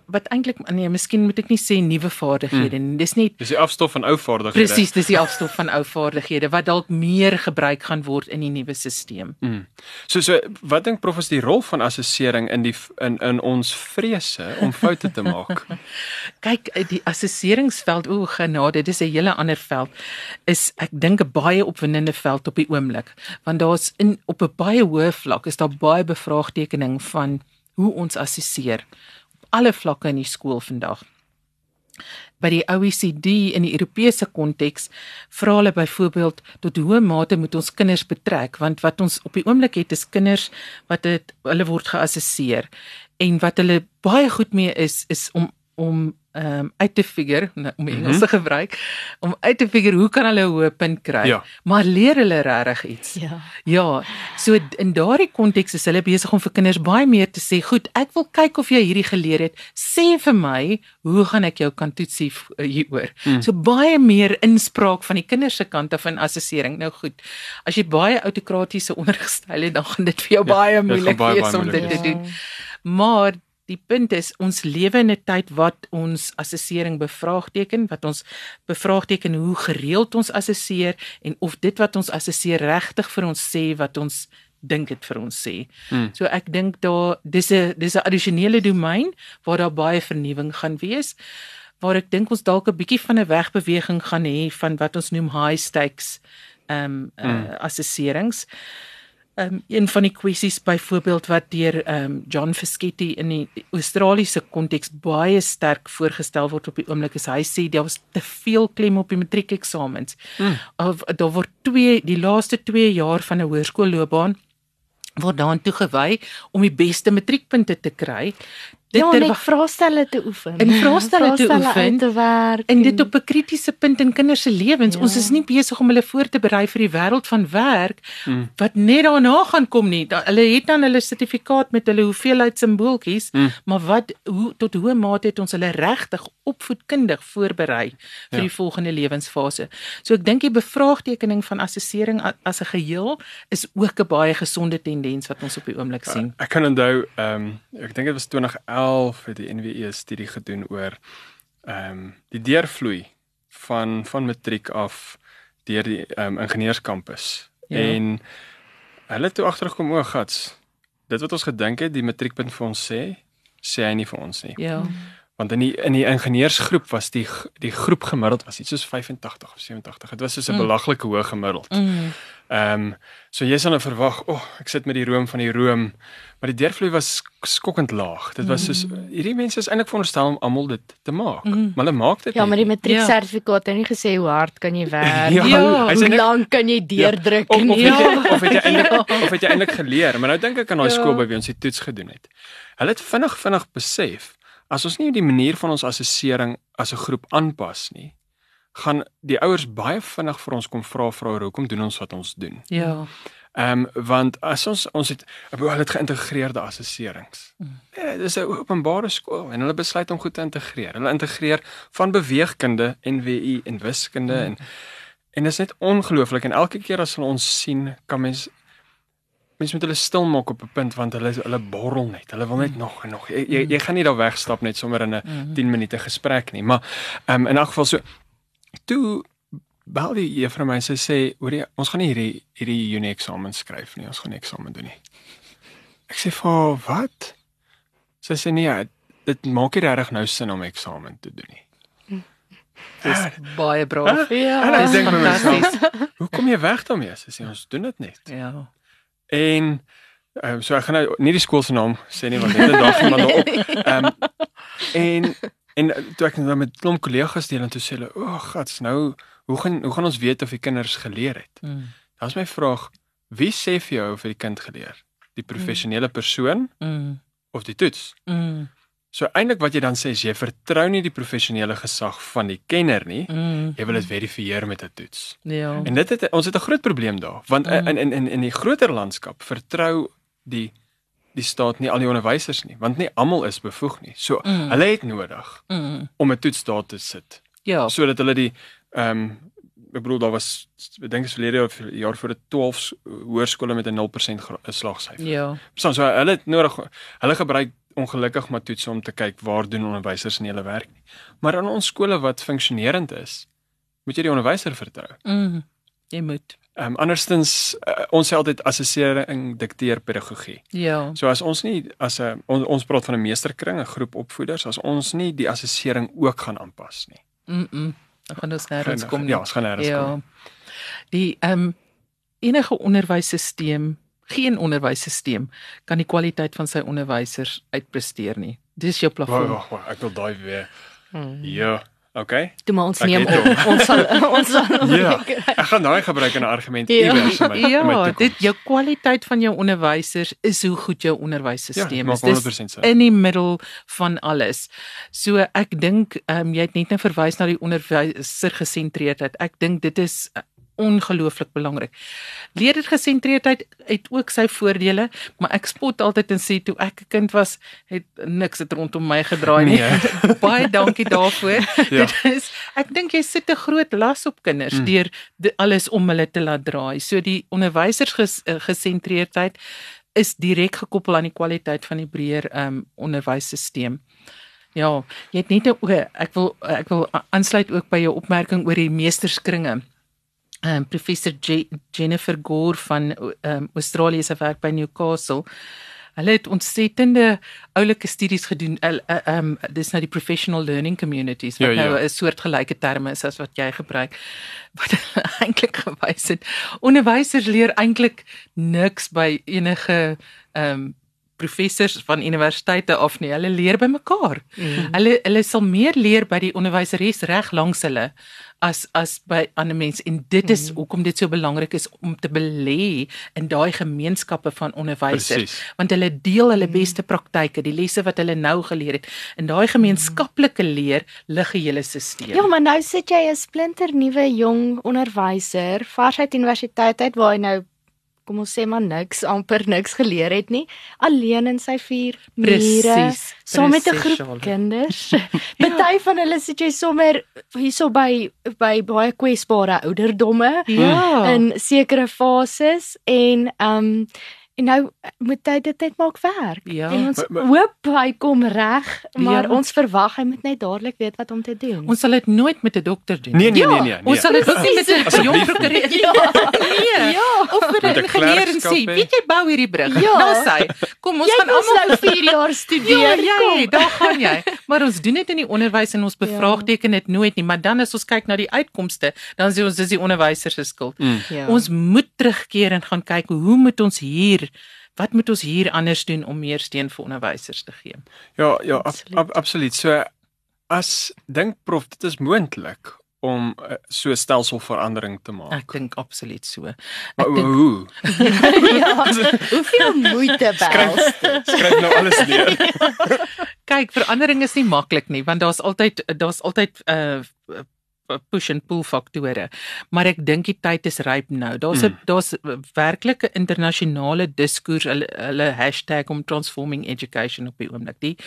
wat, eintlik nee, miskien moet ek nie sê nuwe vaardighede hmm. nie. Dis nie Dis die afstof van ou vaardighede. Presies, dis die afstof van ou vaardighede wat dalk meer gebruik gaan word in die nuwe stelsel. Hmm. So so wat dink prof is die rol van assessering in die in in ons vrese om foute te maak? Kyk, die assesseringsveld, o genade, dis 'n hele ander veld. Is ek dink 'n baie opwindende veld op die oomblik, want daar's in op 'n baie hoë vlak is daar baie bevraagtekening van hoe ons assesseer alle vlakke in die skool vandag. By die OECD in die Europese konteks vra hulle byvoorbeeld tot hoe mate moet ons kinders betrek want wat ons op die oomblik het is kinders wat dit hulle word geassesseer en wat hulle baie goed mee is is om om ehm um, uit te figure nou, om Engels mm -hmm. te gebruik om uit te figure hoe kan hulle 'n hoë punt kry ja. maar leer hulle regtig iets Ja. ja so in daardie konteks is hulle besig om vir kinders baie meer te sê goed ek wil kyk of jy hierdie geleer het sê vir my hoe gaan ek jou kan toetsie uh, hieroor mm. so baie meer inspraak van die kinders se kant af in assessering nou goed as jy baie autokratiese ondergestyl het dan gaan dit vir jou ja, baie moeilik wees om dit te doen maar Die punt is ons lewe in 'n tyd wat ons assessering bevraagteken, wat ons bevraagteken hoe gereeld ons assesseer en of dit wat ons assesseer regtig vir ons sê wat ons dink dit vir ons sê. Hmm. So ek dink daar dis 'n dis 'n addisionele domein waar daar baie vernuwing gaan wees waar ek dink ons dalk 'n bietjie van 'n wegbeweging gaan hê van wat ons noem high stakes ehm um, uh, hmm. assesserings um, een van die kwessies byvoorbeeld wat deur um, John Fischetti in die Australiese konteks baie sterk voorgestel word op die oomblik is hy sê daar was te veel klem op die matriekeksamens. Mm. Of daar word twee die laaste 2 jaar van 'n hoërskoolloopbaan word daaraan toegewy om die beste matriekpunte te kry dit ja, net vraestelle te oefen. En vraestelle te oefen te werk. En dit op 'n kritiese punt in kinders se lewens. Ja. Ons is nie besig om hulle voor te berei vir die wêreld van werk mm. wat net daarna gaan kom nie. Da, hulle het dan hulle sertifikaat met hulle hoeveelheid simbooltjies, mm. maar wat hoe tot hoe mate het ons hulle regtig opvoedkundig voorberei vir ja. die volgende lewensfase. So ek dink die bevraagtekening van assessering as 'n geheel is ook 'n baie gesonde tendens wat ons op die oomblik sien. Ek kan onthou, ehm um, ek dink dit was 2011 het die NWE 'n studie gedoen oor ehm um, die deurvloei van van matriek af deur die ehm um, ingenieurskampus. Ja. En hulle het toe agtergekom o, gats. Dit wat ons gedink het die matriekpunt vir ons sê, sê hy nie vir ons nie. Ja. Want in die in die ingenieursgroep was die die groep gemiddeld was iets soos 85 of 87. Dit was so 'n mm. belaglike hoë gemiddeld. Mm. Ehm mm. um, so jy sal nou verwag, o, oh, ek sit met die room van die room, maar die deurvloei was skokkend laag. Dit was soos mm. hierdie mense is eintlik veronderstel om almal dit te maak, mm. maar hulle maak dit ja, nie. Ja, maar die matrieksertifikaat ja. het nie gesê hoe hard kan jy werk ja, ja, hoe lank kan jy ja, deurdruk ja, of, of, ja. het, of het jy eintlik of het jy eintlik geleer? Maar nou dink ek aan daai ja. skool by wie ons die toets gedoen het. Hulle het vinnig vinnig besef as ons nie die manier van ons assessering as 'n groep aanpas nie, gaan die ouers baie vinnig vir ons kom vra vra hoekom doen ons wat ons doen. Ja. Ehm um, want as ons ons het hulle het geïntegreerde assesserings. Nee, dis 'n openbare skool en hulle besluit om goed te integreer. Hulle integreer van beweegkunde, NWI en wiskunde mm. en en dit is net ongelooflik en elke keer as hulle ons sien, kan mens mens moet hulle stil maak op 'n punt want hulle hulle borrel net. Hulle wil net mm. nog en nog. Jy, jy jy gaan nie daar wegstap net sommer in 'n mm. 10 minute gesprek nie. Maar um, in elk geval so toe bel die juffrou my sy sê hoor jy ons gaan nie hierdie hierdie Junie eksamen skryf nie ons gaan nie eksamen doen nie ek sê vir wat sy sê nee dit maak nie regtig nou sin om eksamen te doen nie dis ah, baie braaf ja ek dink my myself hoe kom jy weg daarmee sy sê ons doen dit net ja en um, so ek gaan nou nie die skool se naam sê nie want dit is dalk iemand daarop um, en en toe ek nou met klomp kollegas deel en toe sê hulle o oh, gats nou hoe gaan hoe gaan ons weet of die kinders geleer het? Mm. Daar's my vraag, wie sê vir jou of die kind geleer? Die professionele persoon mm. of die toets? Mm. So eintlik wat jy dan sê is jy vertrou nie die professionele gesag van die kenner nie. Mm. Jy wil dit verifieer met 'n toets. Ja. En dit het ons het 'n groot probleem daar, want mm. in in in in die groter landskap vertrou die die staat nie al die onderwysers nie, want nie almal is bevoeg nie. So mm. hulle het nodig mm. om 'n toets daar te sit. Ja. Sodat hulle die Ehm um, ek bedoel daar was ek dink is verlede jaar jaar voor 'n 12 hoërskole met 'n 0% slagsyfer. Ja. So so hulle het nodig hulle gebruik ongelukkig maar toets om te kyk waar doen onderwysers in hulle werk nie. Maar in ons skole wat funksionerend is, moet jy die onderwyser vertrou. Mm. Jy moet. Ehm um, andersins uh, ons sê altyd assessering dikteer pedagogie. Ja. So as ons nie as 'n on, ons praat van 'n meesterkring, 'n groep opvoeders, as ons nie die assessering ook gaan aanpas nie. Mm. -mm. Dan gaan ons nêrens kom nie. Ja, ons gaan nêrens ja. kom. Die ehm um, enige onderwysstelsel, geen onderwysstelsel kan die kwaliteit van sy onderwysers uitpresteer nie. Dis jou plafon. Wag, wag, ek wil daai weer. Hmm. Ja. Okay. Toe maar ons ek neem op. ons sal ons sal Ja. Ek gaan daai gebruik in 'n argument ja. iewers in my. Ja, my dit jou kwaliteit van jou onderwysers is hoe goed jou onderwysstelsel ja, is. Dis in die middel van alles. So ek dink ehm um, jy het net nou verwys na die onderwyser gesentreerdheid. Ek dink dit is ongelooflik belangrik. Leerdergesentreerdheid het ook sy voordele, maar ek spot altyd en sê toe ek 'n kind was, het niks het rondom my gedraai nie. Nee. Baie dankie daarvoor. ja. Dit is ek dink jy sit 'n groot las op kinders mm. deur alles om hulle te laat draai. So die onderwysers ges, uh, gesentreerdheid is direk gekoppel aan die kwaliteit van die breër um, onderwysstelsel. Ja, jy het net 'n ek wil ek wil aansluit ook by jou opmerking oor die meesterskringe um, professor J Jennifer Gore van um, Australië se werk by Newcastle. Hulle het ontsettende oulike studies gedoen. Ehm um, dis nou die professional learning communities wat ja, ja. nou 'n soort gelyke terme is as wat jy gebruik. Wat eintlik gewys het onderwysers leer eintlik niks by enige ehm um, professors van universiteite of nie. Hulle leer by mekaar. Mm. Hulle hulle sal meer leer by die onderwyseres reg langs hulle as as by ander mense en dit is mm. hoekom dit so belangrik is om te belê in daai gemeenskappe van onderwysers want hulle deel hulle mm. beste praktyke die lesse wat hulle nou geleer het in daai gemeenskaplike leer lig die hele stelsel Ja maar nou sit jy 'n splinter nuwe jong onderwyser varsheid universiteit uit waar hy nou kom ons sê maar niks amper niks geleer het nie alleen in sy vier mure saam met 'n groep kinders. Party ja. van hulle sit jy sommer hierso by by baie kwesbare ouderdomme ja. in sekere fases en ehm um, En nou moet hy dit net maak werk. Ja. En ons maar, maar, hoop hy kom reg, maar ja. ons verwag hy moet net dadelik weet wat om te doen. Ons sal dit nooit met 'n dokter doen. Nee, nee, ja. nee, nee, nee. Ons sal dit nie met 'n jong prokureur doen. Ja. Nee. Ja. Of met 'n ingenieur en sê, "Weet jy bou hierdie brug?" Ja. Nou sê, "Kom ons jy gaan almal nou 4 jaar studeer." Ja, jy, daar gaan jy. Maar ons doen dit in die onderwys en ons ja. bevraagteken dit nooit nie, maar dan as ons kyk na die uitkomste, dan sê ons dis die onderwysers se skuld. Mm. Ja. Ons moet terugkeer en gaan kyk hoe moet ons hier Wat moet ons hier anders doen om meer steun vir onderwysers te gee? Ja, ja, absoluut. Ab, ab, absoluut. So as dink prof, dit is moontlik om uh, so stelselverandering te maak. Ek dink absoluut so. Maar dink, hoe? ja, hoeveel moeite bel? Skryf, skryf nou alles neer. Kyk, verandering is nie maklik nie, want daar's altyd daar's altyd uh push and pull faktore. Maar ek dink die tyd is ryp nou. Daar's 'n Mm. daar's 'n werklike internasionale diskurs hulle hulle hashtag om transforming education op die oomblik. Die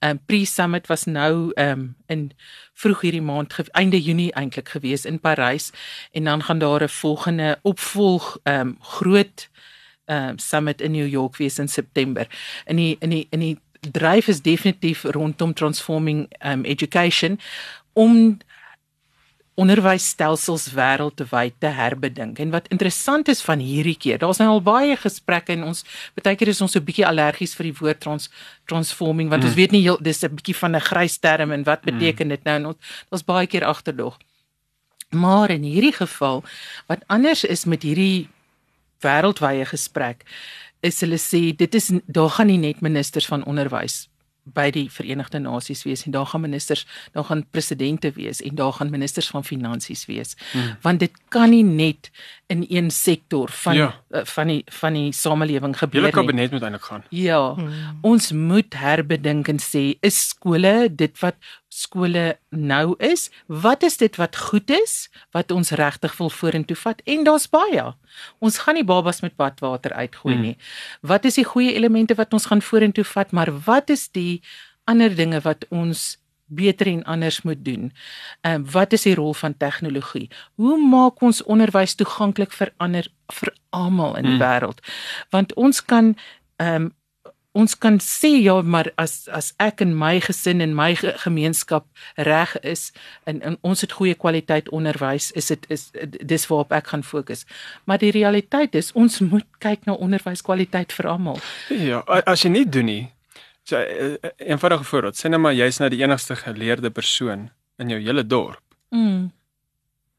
um, pre-summit was nou um, in vroeg hierdie maand einde Junie eintlik gewees in Parys en dan gaan daar 'n volgende opvolg um, groot um, summit in New York wees in September. In die in die in die dryf is definitief rondom transforming um, education om onderwysstelsels wêreldwyd te herbedink. En wat interessant is van hierdie keer, daar's nou al baie gesprekke en ons baie keer is ons so 'n bietjie allergies vir die woord trans transforming want mm. ons weet nie heel dis 'n bietjie van 'n grys term en wat beteken dit nou en ons daar's baie keer agterdog. Maar in hierdie geval wat anders is met hierdie wêreldwye gesprek is hulle sê dit is daar gaan nie net ministers van onderwys by die Verenigde Nasies wees en daar gaan ministers, daar gaan presidente wees en daar gaan ministers van finansies wees. Hmm. Want dit kan nie net in een sektor van Ja. ja. van die van die samelewing gebeur Julle nie. kabinet moet eintlik gaan. Ja. Hmm. Ons moet herbedink en sê is skole dit wat skole nou is? Wat is dit wat goed is wat ons regtig wil vorentoe vat? En daar's baie. Ons gaan nie babas met badwater uitgooi Hmm. nie. Wat is die goeie elemente wat ons gaan vorentoe vat, maar wat is die ander dinge wat ons beter en anders moet doen. Ehm um, wat is die rol van tegnologie? Hoe maak ons onderwys toeganklik vir ander vir almal in die Mm. wêreld? Want ons kan ehm um, ons kan sê ja, maar as as ek in my gesin en my ge gemeenskap reg is en, en ons het goeie kwaliteit onderwys, is dit is dis waarop ek gaan fokus. Maar die realiteit is ons moet kyk na onderwyskwaliteit vir almal. Ja, as jy nie doen nie. So 'n eenvoudige voorbeeld. Sê net maar jy's nou die enigste geleerde persoon in jou hele dorp. Mm.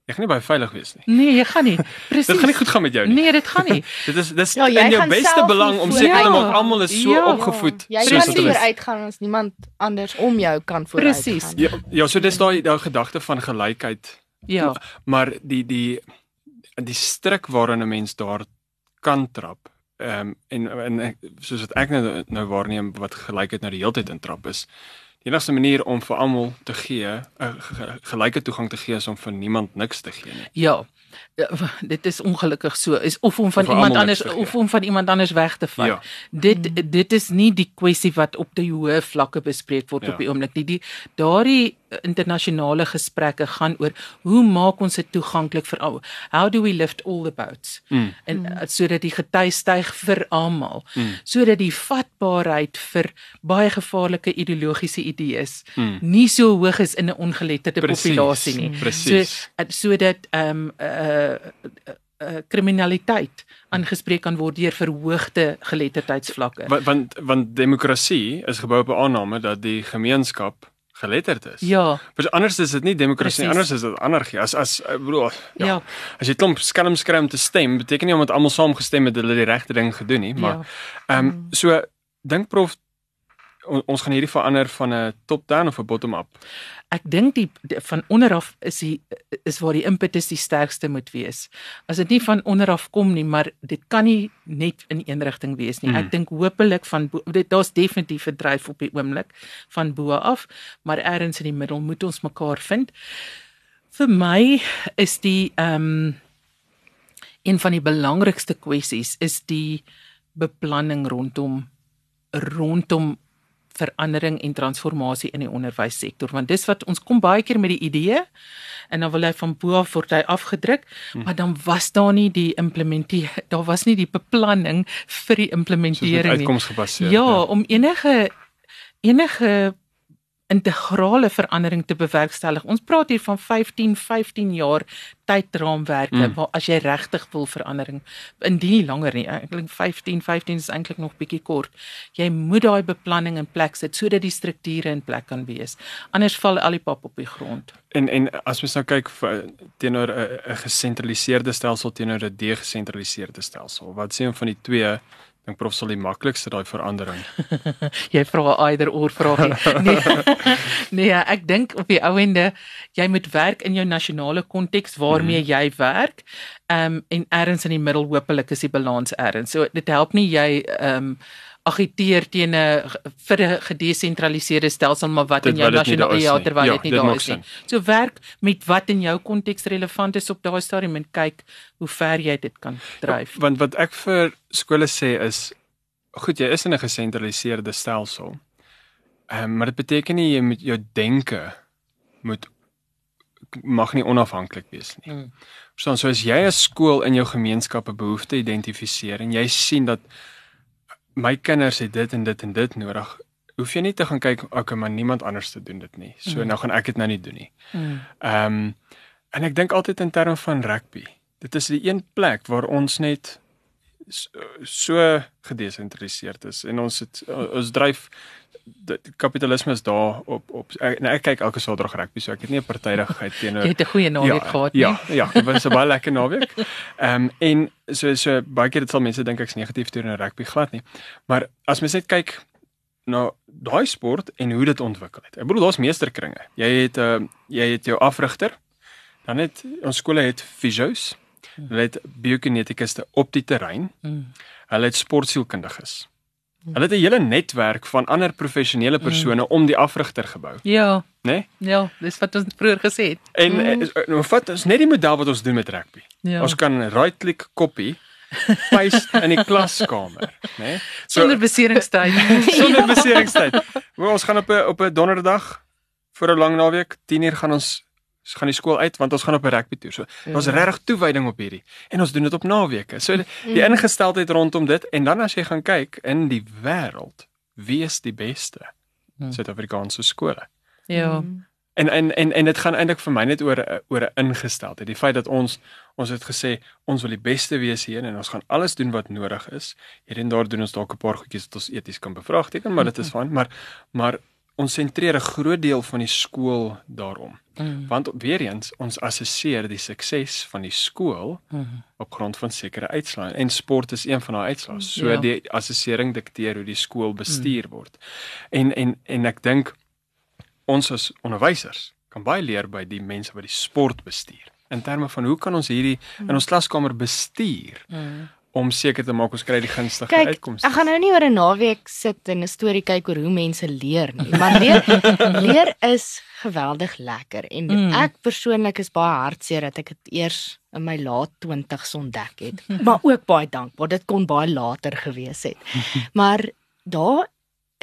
Jy gaan nie baie veilig wees nie. Nee, jy gaan nie. Presies. Dit gaan nie goed gaan met jou nie. Nee, dit gaan nie. Dit is dis Ja, jy in jou beste belang nie om seker te Ja. maak almal is so Ja. opgevoed Jy soos kan wat nie hulle is. vooruit gaan as niemand anders om jou kan vooruit Presies. gaan. Ja, ja, so dis daai daai gedagte van gelykheid, Ja. maar die die die stryk waarin 'n mens daar kan trap. Ehm um, en en soos wat ek nou nou waarneem wat gelykheid nou die hele tyd in trap is. Die enigste manier om vir almal te gee, 'n ge- gelyke toegang te gee is om vir niemand niks te gee nie. Ja. Ja, dit is ongelukkig so is of om van Of iemand anders of om van iemand anders weg te vat. Ja. Dit dit is nie die kwessie wat op die hoë vlakke bespreek word Ja. op die oomblik nie. Die daardie internasionale gesprekke gaan oor hoe maak ons dit toeganklik vir almal? How do we lift all the boats? Mm. En mm. sodat die gety styg vir almal. Mm. Sodat die vatbaarheid vir baie gevaarlike ideologiese idees Mm. nie so hoog is in 'n ongeletterde populasie nie. presies. So sodat ehm um, uh, uh, kriminaliteit aangespreek kan word deur verhoogde geletterdheidsvlakke. Want want want demokrasie is gebou op 'n aanname dat die gemeenskap geletterd is. Ja, Maar anders is dit nie demokrasie, Presies. anders is dit anargie. As as ek bedoel, ja, ja, as jy klomp skelm skry om te stem, beteken nie omdat almal saam gestem het dat hulle die regte ding gedoen nie, maar ja. ehm Mm. um, so dink prof on, ons gaan hierdie verander van 'n top-down of 'n bottom-up. Ek dink die, van onderaf is die is waar die impetus die sterkste moet wees. As dit nie van onderaf kom nie, maar dit kan nie net in een rigting wees nie. Ek dink hopelik van bo- dit daar's definitief 'n dryf op die oomblik van bo af, maar ergens in die middel moet ons mekaar vind. Vir my is die ehm um, een van die belangrikste kwessies is die beplanning rondom rondom verandering en transformasie in die onderwyssektor want dis wat ons kom baie keer met die idee en dan wil hy van bo af word hy afgedruk hmm. maar dan was daar nie die implementeer daar was nie die beplanning vir die implementering nie uitkomsgebaseer. ja om enige enige integrale verandering te bewerkstellig. Ons praat hier van 15 15 jaar tydraamwerke Mm. waar as jy regtig wil verandering indien nie langer nie. Eintlik 15 15 is eintlik nog bietjie kort. Jy moet daai beplanning in plek sit sodat die strukture in plek kan wees. Anders val al die pap op die grond. En en as mens nou kyk teenoor 'n 'n gesentraliseerde stelsel teenoor 'n degesentraliseerde stelsel, wat sê een van die twee dink prof sal die maklikste daai verandering. Jy vra 'n either or vraagie. Nee. nee, ek dink op die ou ende jy moet werk in jou nasionale konteks waarmee mm. jy werk. Ehm um, en ergens in die middel hopelik is die balans ergens. So dit help nie jy ehm um, agiteer teen 'n vir 'n gedesentraliseerde stelsel maar wat Dit in jou nie nasionale ja nie. terwyl Ja, dit nie daar is nie. sin. So werk met wat in jou konteks relevant is op daai stadium en kyk hoe ver jy dit kan dryf. Want wat ek vir skole sê is goed, jy is in 'n gesentraliseerde stelsel. Ehm um, maar dit beteken nie jy moet jou denke moet mag nie onafhanklik wees nie. Mm. Verstaan, so as jy as skool in jou gemeenskap 'n behoefte identifiseer en jy sien dat my kinders het dit en dit en dit nodig, hoef jy nie te gaan kyk okay, maar niemand anders te doen dit nie. So Mm. nou gaan ek dit nou nie doen nie. Mm. Ehm um, en ek dink altyd in terme van rugby. Dit is die een plek waar ons net so, so gedesentraliseerd is en ons het ons dryf die kapitalisme is daar op op ek, nou, ek kyk elke Saterdag rugby so ek het nie 'n partydigheid teenoor Jy het 'n goeie naweek ja, gehad nie. Ja, ja, dit was 'n baie lekker naweek. Ehm um, en so so baie keer dit sal mense dink ek's negatief teenoor rugby glad nie. Maar as mens net kyk na daai sport en hoe dit ontwikkel het. Ek bedoel daar's meesterkringe. Jy het 'n uh, jy het jou afrigter. Dan het ons skole het fisios. Hulle het biokinetikuste op die terrein. Mm. Hulle het sportsielkundiges. Hulle het 'n hele netwerk van ander professionele persone om die afrigter gebou, Ja, né? Nee? ja, dis wat ons vroeër gesê het. En Mm. mm. nou vat ons net die model wat ons doen met rugby. Ja. Ja. Ons kan right click copy paste in die klaskamer, né? Nee? Sonder beseringstyd. sonder beseringstyd. Maar ons gaan op 'n op 'n donderdag vir 'n lang naweek, 10uur gaan ons ons gaan die skool uit want ons gaan op 'n rugby toer. So Ja. regtig toewyding op hierdie en ons doen dit op naweke. So die, die ingesteldheid rondom dit en dan as jy gaan kyk in die wêreld, wie is die beste? Hmm. Suid-Afrikaanse skole. Ja. Mm. En en en en dit gaan eintlik vir my net oor oor 'n ingesteldheid. Die feit dat ons ons het gesê ons wil die beste wees hier en ons gaan alles doen wat nodig is. Hier en daar doen ons dalk 'n paar goedjies wat ons eties kan bevraagteken, maar dit is fyn, maar maar ons sentreer 'n groot deel van die skool daarom. Mm. Want weer eens ons assesseer die sukses van die skool Mm. op grond van sekere uitslae en sport is een van daai uitslae. So Ja. die assessering dikteer hoe die skool bestuur word. En en en ek dink ons as onderwysers kan baie leer by die mense wat die sport bestuur. In terme van hoe kan ons hierdie in ons klaskamer bestuur Mm. Om seker te maak ons kry die gunstige Kyk, uitkomste. ek gaan nou nie oor 'n naweek sit en 'n storie kyk oor hoe mense leer nie, maar leer leer is geweldig lekker en Mm. mm. ek persoonlik is baie hartseer dat ek dit eers in my laat 20's ontdek het. Maar ook baie dankbaar, dit kon baie later gewees het. Maar daar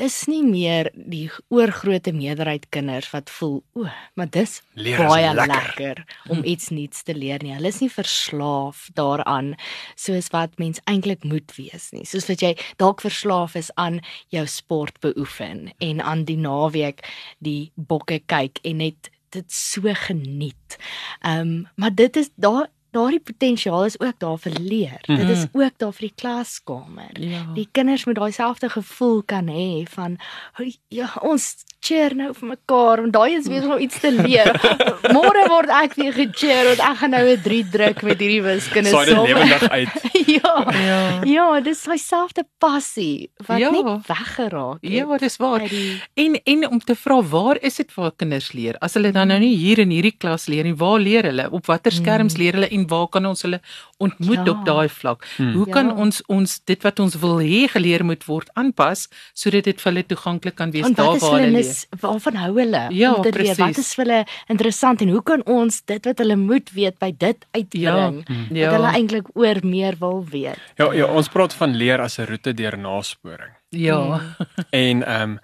is nie meer die oorgrootste meerderheid kinders wat voel, o, maar dis Leer baie lekker." lekker om iets nuuts te leer nie. Hulle is nie verslaaf daaraan soos wat mens eintlik moet wees nie. Soos wat jy dalk verslaaf is aan jou sport beoefen en aan die naweek die bokke kyk en net dit so geniet. Ehm um, maar dit is daar daardie potensiaal is ook daar vir leer. Mm -hmm. Dit is ook daar vir die klaskamer. Ja. Die kinders moet daai selfde gevoel kan hê van "Hoi, ja, ons cheer nou vir mekaar want daai is besig om iets te leer. Môre word ek weer gecheer want ek gaan nou 'n 3 druk met hierdie wiskunde Saai dit lewendig uit. ja. Ja. Ja, dis daai selfde passie wat Ja. net weggeraak het. Ja, dis waar. die- En en om te vra waar is dit waar kinders leer? As hulle dan nou nie hier in hierdie klas leer nie, waar leer hulle? Op watter skerms leer hulle en waar kan ons hulle ontmoet. Ja. op daai vlak? Hmm. Hoe kan Ja. ons ons dit wat ons wil hê geleer moet word aanpas sodat dit vir hulle toeganklik kan wees En daar wat is waar hulle nis, waarvan hou hulle Ja, om te leer? Wat is vir hulle interessant en hoe kan ons dit wat hulle moet weet by dit uitbring? Ja. Wat hulle eintlik oor meer wil weet. Ja, ja, ons praat van leer as 'n roete deur nasporing. Ja. En ehm um,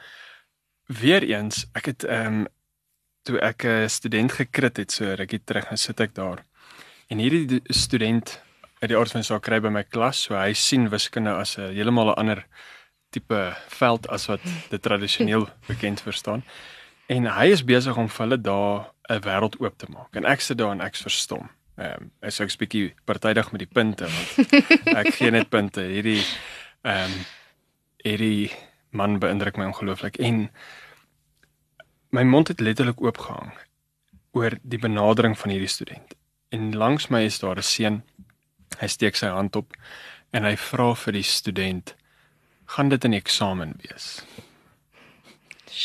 weer eens, ek het ehm um, toe ek 'n student gekrit het so rukkie terug, nou sit ek daar. En hierdie student uit die aard van saak kry by my klas, so hy sien wiskunde as 'n heeltemal 'n ander tipe veld as wat dit tradisioneel bekend verstaan. En hy is besig om vir hulle daar 'n wêreld oop te maak. En ek sit daar en ek's verstom. Ehm um, ek ek's bietjie partydig met die punte want ek gee net punte. Hierdie ehm um, hierdie man beïndruk my ongelooflik en my mond het letterlik oopgehang oor die benadering van hierdie student. En langs my is daar 'n seun. Hy steek sy hand op en hy vra vir die student: "Gaan dit 'n eksamen wees?"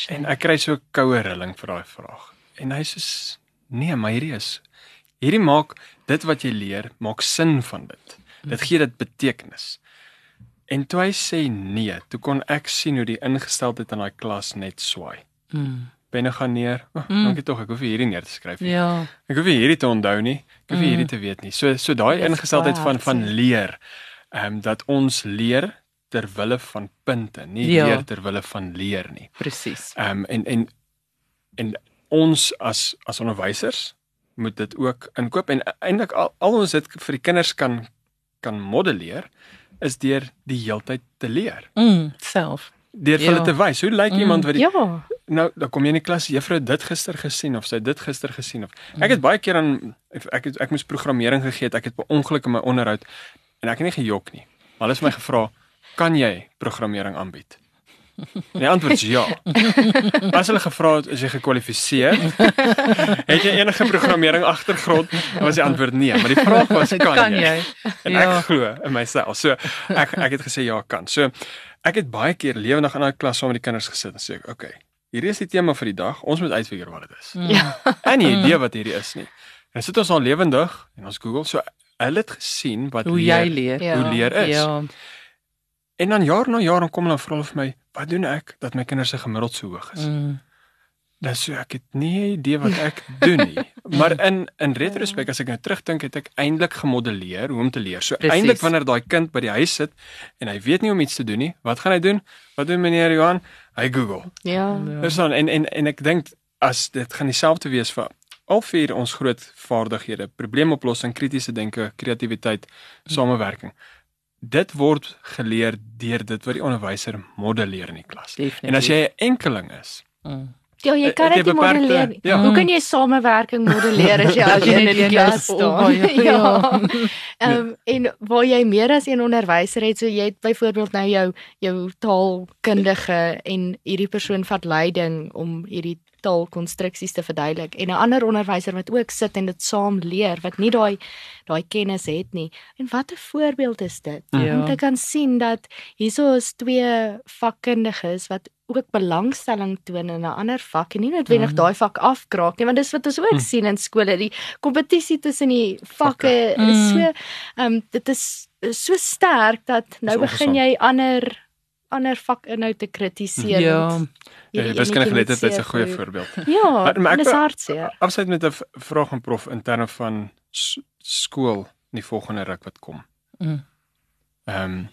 En ek kry so 'n koue rilling vir daai vraag. En hy sê: "Nee, maar hierdie is hierdie maak dit wat jy leer maak sin van dit. Dit gee dit betekenis." En toe hy sê nee, toe kon ek sien hoe die ingesteldheid in daai klas net swaai. Mm. Penne gaan neer. Oh, Mm. Dankie tog, ek hoef hierdie neer te skryf nie. Ja. Ek hoef hierdie te onthou nie. Ek hoef Mm. hierdie te weet nie. So so daai ingesteldheid van van leer, ehm um, dat ons leer ter wille van punte, nie Ja. leer ter wille van leer nie. Presies. Ehm um, en en en ons as as onderwysers moet dit ook inkoop en eintlik al, al ons dit vir die kinders kan kan modelleer is deur die heeltyd te leer. Mm, self. Deur Ja. hulle te wys hoe lyk Mm. iemand wat die Ja. Nou dan kom jy in die klas juffrou het dit gister gesien of sy het dit gister gesien of ek het baie keer aan ek het, ek moes programmering gegee het ek het per ongeluk in my onderhoud en ek het nie gejok nie. Maar hulle het my gevra kan jy programmering aanbied? Die antwoord is ja. As hulle gevra het is jy gekwalifiseer? Het jy enige programmering agtergrond? Dan was die antwoord nee maar die vraag was kan, kan jy, jy? en Ja. ek glo in myself. So ek ek het gesê ja kan. So ek het baie keer lewendig in daai klas saam met die kinders gesit en sê ek okay hierdie is die tema vir die dag. Ons moet uitfigure wat dit is. Ja. en nie idee wat hierdie is nie. En sit ons al lewendig en ons Google so hulle het gesien wat Hoe jy leer. Ja. hoe leer is. Ja. en dan jaar na jaar dan kom hulle en vra vir my wat doen ek dat my kinders se gemiddeld so hoog is? Mm. dan sê ek het nie idee wat ek doen nie. Maar in in retrospek as ek nou terugdink het ek eintlik gemodelleer hoe om te leer. So eintlik wanneer daai kind by die huis sit en hy weet nie om iets te doen nie wat gaan hy doen? Wat doen meneer Johan hy Google Ja. Dis dan en en en ek dink as dit gaan dieselfde wees vir al vier ons groot vaardighede, probleemoplossing, kritiese denke, kreatiwiteit, samewerking. Dit word geleer deur dit wat die onderwyser modelleer in die klas. Definitief. En as jy 'n enkeling is, Mm. Ja, jy Het kan dit beperkte- modelleer nie. ja. Hoe kan jy samewerking modelleer as jy As jy in die een klas staan? baie, ja. Ehm um, en waar jy meer as een onderwyser het, so jy het byvoorbeeld nou jou jou taalkundige en hierdie persoon vat leiding om hierdie taalkonstruksies te verduidelik en 'n ander onderwyser wat ook sit en dit saam leer wat nie daai daai kennis het nie. En wat 'n voorbeeld is dit? Ja. Om te kan sien dat hierso is twee vakkundiges wat ook belangstelling toon in 'n ander vak en nie noodwendig Mhm. daai vak afkraak nie want dis wat ons ook Mhm. sien in skole die kompetisie tussen die vakke Vakke. is Mhm. so ehm um, dit is is so sterk dat nou Dis begin jy ander ander vakinhoud te kritiseer. Ja. ja, hierdie wiskundige enetjie moet geletterdheid is 'n goeie voorbeeld. Ja, Maar- maar ek dis wil- hartseer. Afsluit met 'n vraag aan prof in terme van skool in die volgende ruk wat kom. Mm. Ehm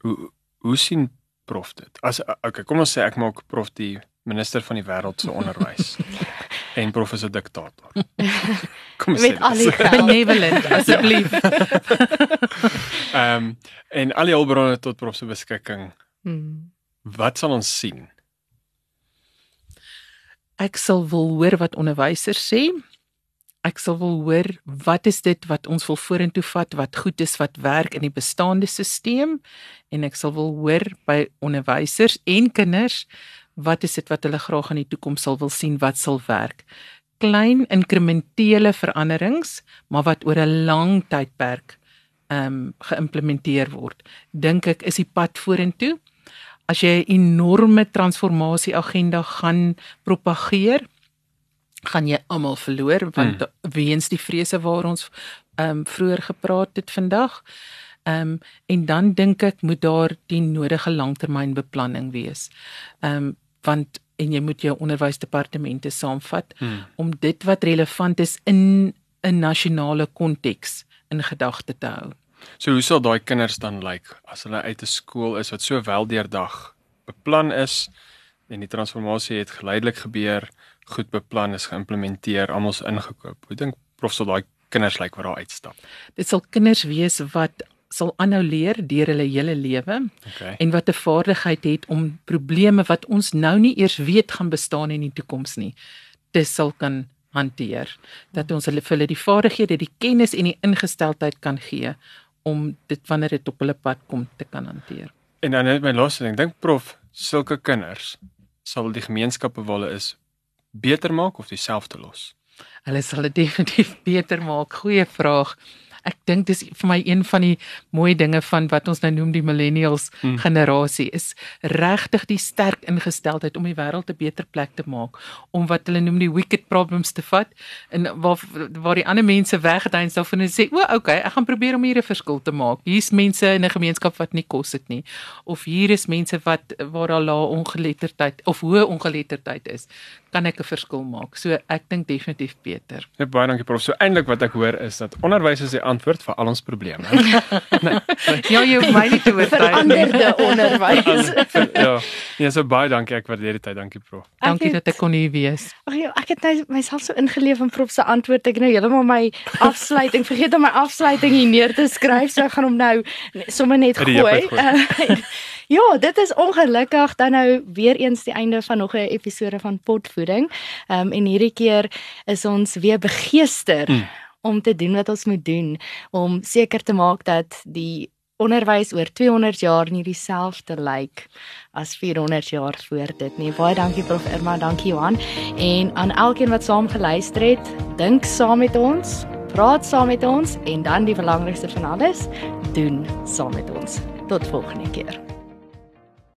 hoe hoe sien prof dit? As okay, kom ons sê ek maak prof die minister van die wêreld se onderwys. en prof is 'n diktator. Kom ons sê. Met al die geld. Benevolent asseblief. Ehm en al die hulpbronne tot prof se beskikking. Hmm. Wat sal ons sien? Ek sal wil hoor wat onderwysers sê. Ek sal wil hoor wat is dit wat ons wil vorentoe vat wat goed is wat werk in die bestaande stelsel en ek sal wil hoor by onderwysers en kinders wat is dit wat hulle graag in die toekoms sal wil sien wat sal werk. Klein inkrementele veranderings, maar wat oor 'n lang tydperk ehm um, geïmplementeer word. Dink ek is die pad vorentoe. As jy 'n enorme transformasie agenda gaan propageer, gaan jy almal verloor want mm. weens die vrese waar ons ehm um, vroeër gepraat het vandag. Ehm um, en dan dink ek moet daar die nodige langtermynbeplanning wees. Ehm um, want en jy moet jou onderwysdepartemente saamvat Hmm. om dit wat relevant is in 'n nasionale konteks in gedagte te hou. So hoe sal daai kinders dan lyk as hulle uit 'n skool is wat so wel deurdag beplan is en die transformasie het geleidelik gebeur, goed beplan is geïmplementeer, almal is ingekoop. Hoe dink prof sal daai kinders lyk wat daar uitstap? Dit sal kinders wees wat sal aanhou leer deur hulle hele lewe Okay. en wat 'n vaardigheid het om probleme wat ons nou nie eers weet gaan bestaan in die toekoms nie, te sal kan hanteer. Dat ons hulle vir hulle die vaardighede, die kennis en die ingesteldheid kan gee om dit wanneer dit op hulle pad kom te kan hanteer. En dan net my laaste ding, dink prof, sulke kinders sal die gemeenskappe waar hulle is beter maak of dieselfde los? Hulle sal dit definitief beter maak. Goeie vraag. ek dink dis vir my een van die mooi dinge van wat ons nou noem die millennials hmm. generasie is regtig die sterk ingesteldheid om die wêreld 'n beter plek te maak om wat hulle noem die wicked problems te vat en waar waar die ander mense wegduins daarvan en sê o, okay, ek gaan probeer om hier 'n verskil te maak. Hier's mense in 'n gemeenskap wat nie kos het nie of hier is mense wat waar daar lae ongeletterdheid of hoë ongeletterdheid is kan ek 'n verskil maak. So ek dink definitief beter. Ja, baie dankie prof. So eintlik wat ek hoor is dat onderwys is die antwoord vir al ons probleme. nee, nee. Ja, jy hoef my nie te oortuig. Veranderde onderwys. ja. Ja, so baie dankie. Ek waardeer dit. Dankie prof. Dankie het, dat ek kon hier wees. Ag ja, ek het nou myself so ingeleef in prof se antwoord. Ek nou heeltemal my afsluiting vergeet om my afsluiting hier neer te skryf. So ek gaan hom nou sommer net gooi. Ja, dit is ongelukkig dan nou weer eens die einde van nog 'n episode van Potvoeding. Ehm um, en hierdie keer is ons weer begeester mm. om te doen wat ons moet doen om seker te maak dat die onderwys oor 200 jaar nie dieselfde lyk as 400 jaar voor dit nie. Baie dankie Prof Irma, dankie Johan en aan elkeen wat saam geluister het. Dink saam met ons, praat saam met ons en dan die belangrikste van alles, doen saam met ons. Tot volgende keer.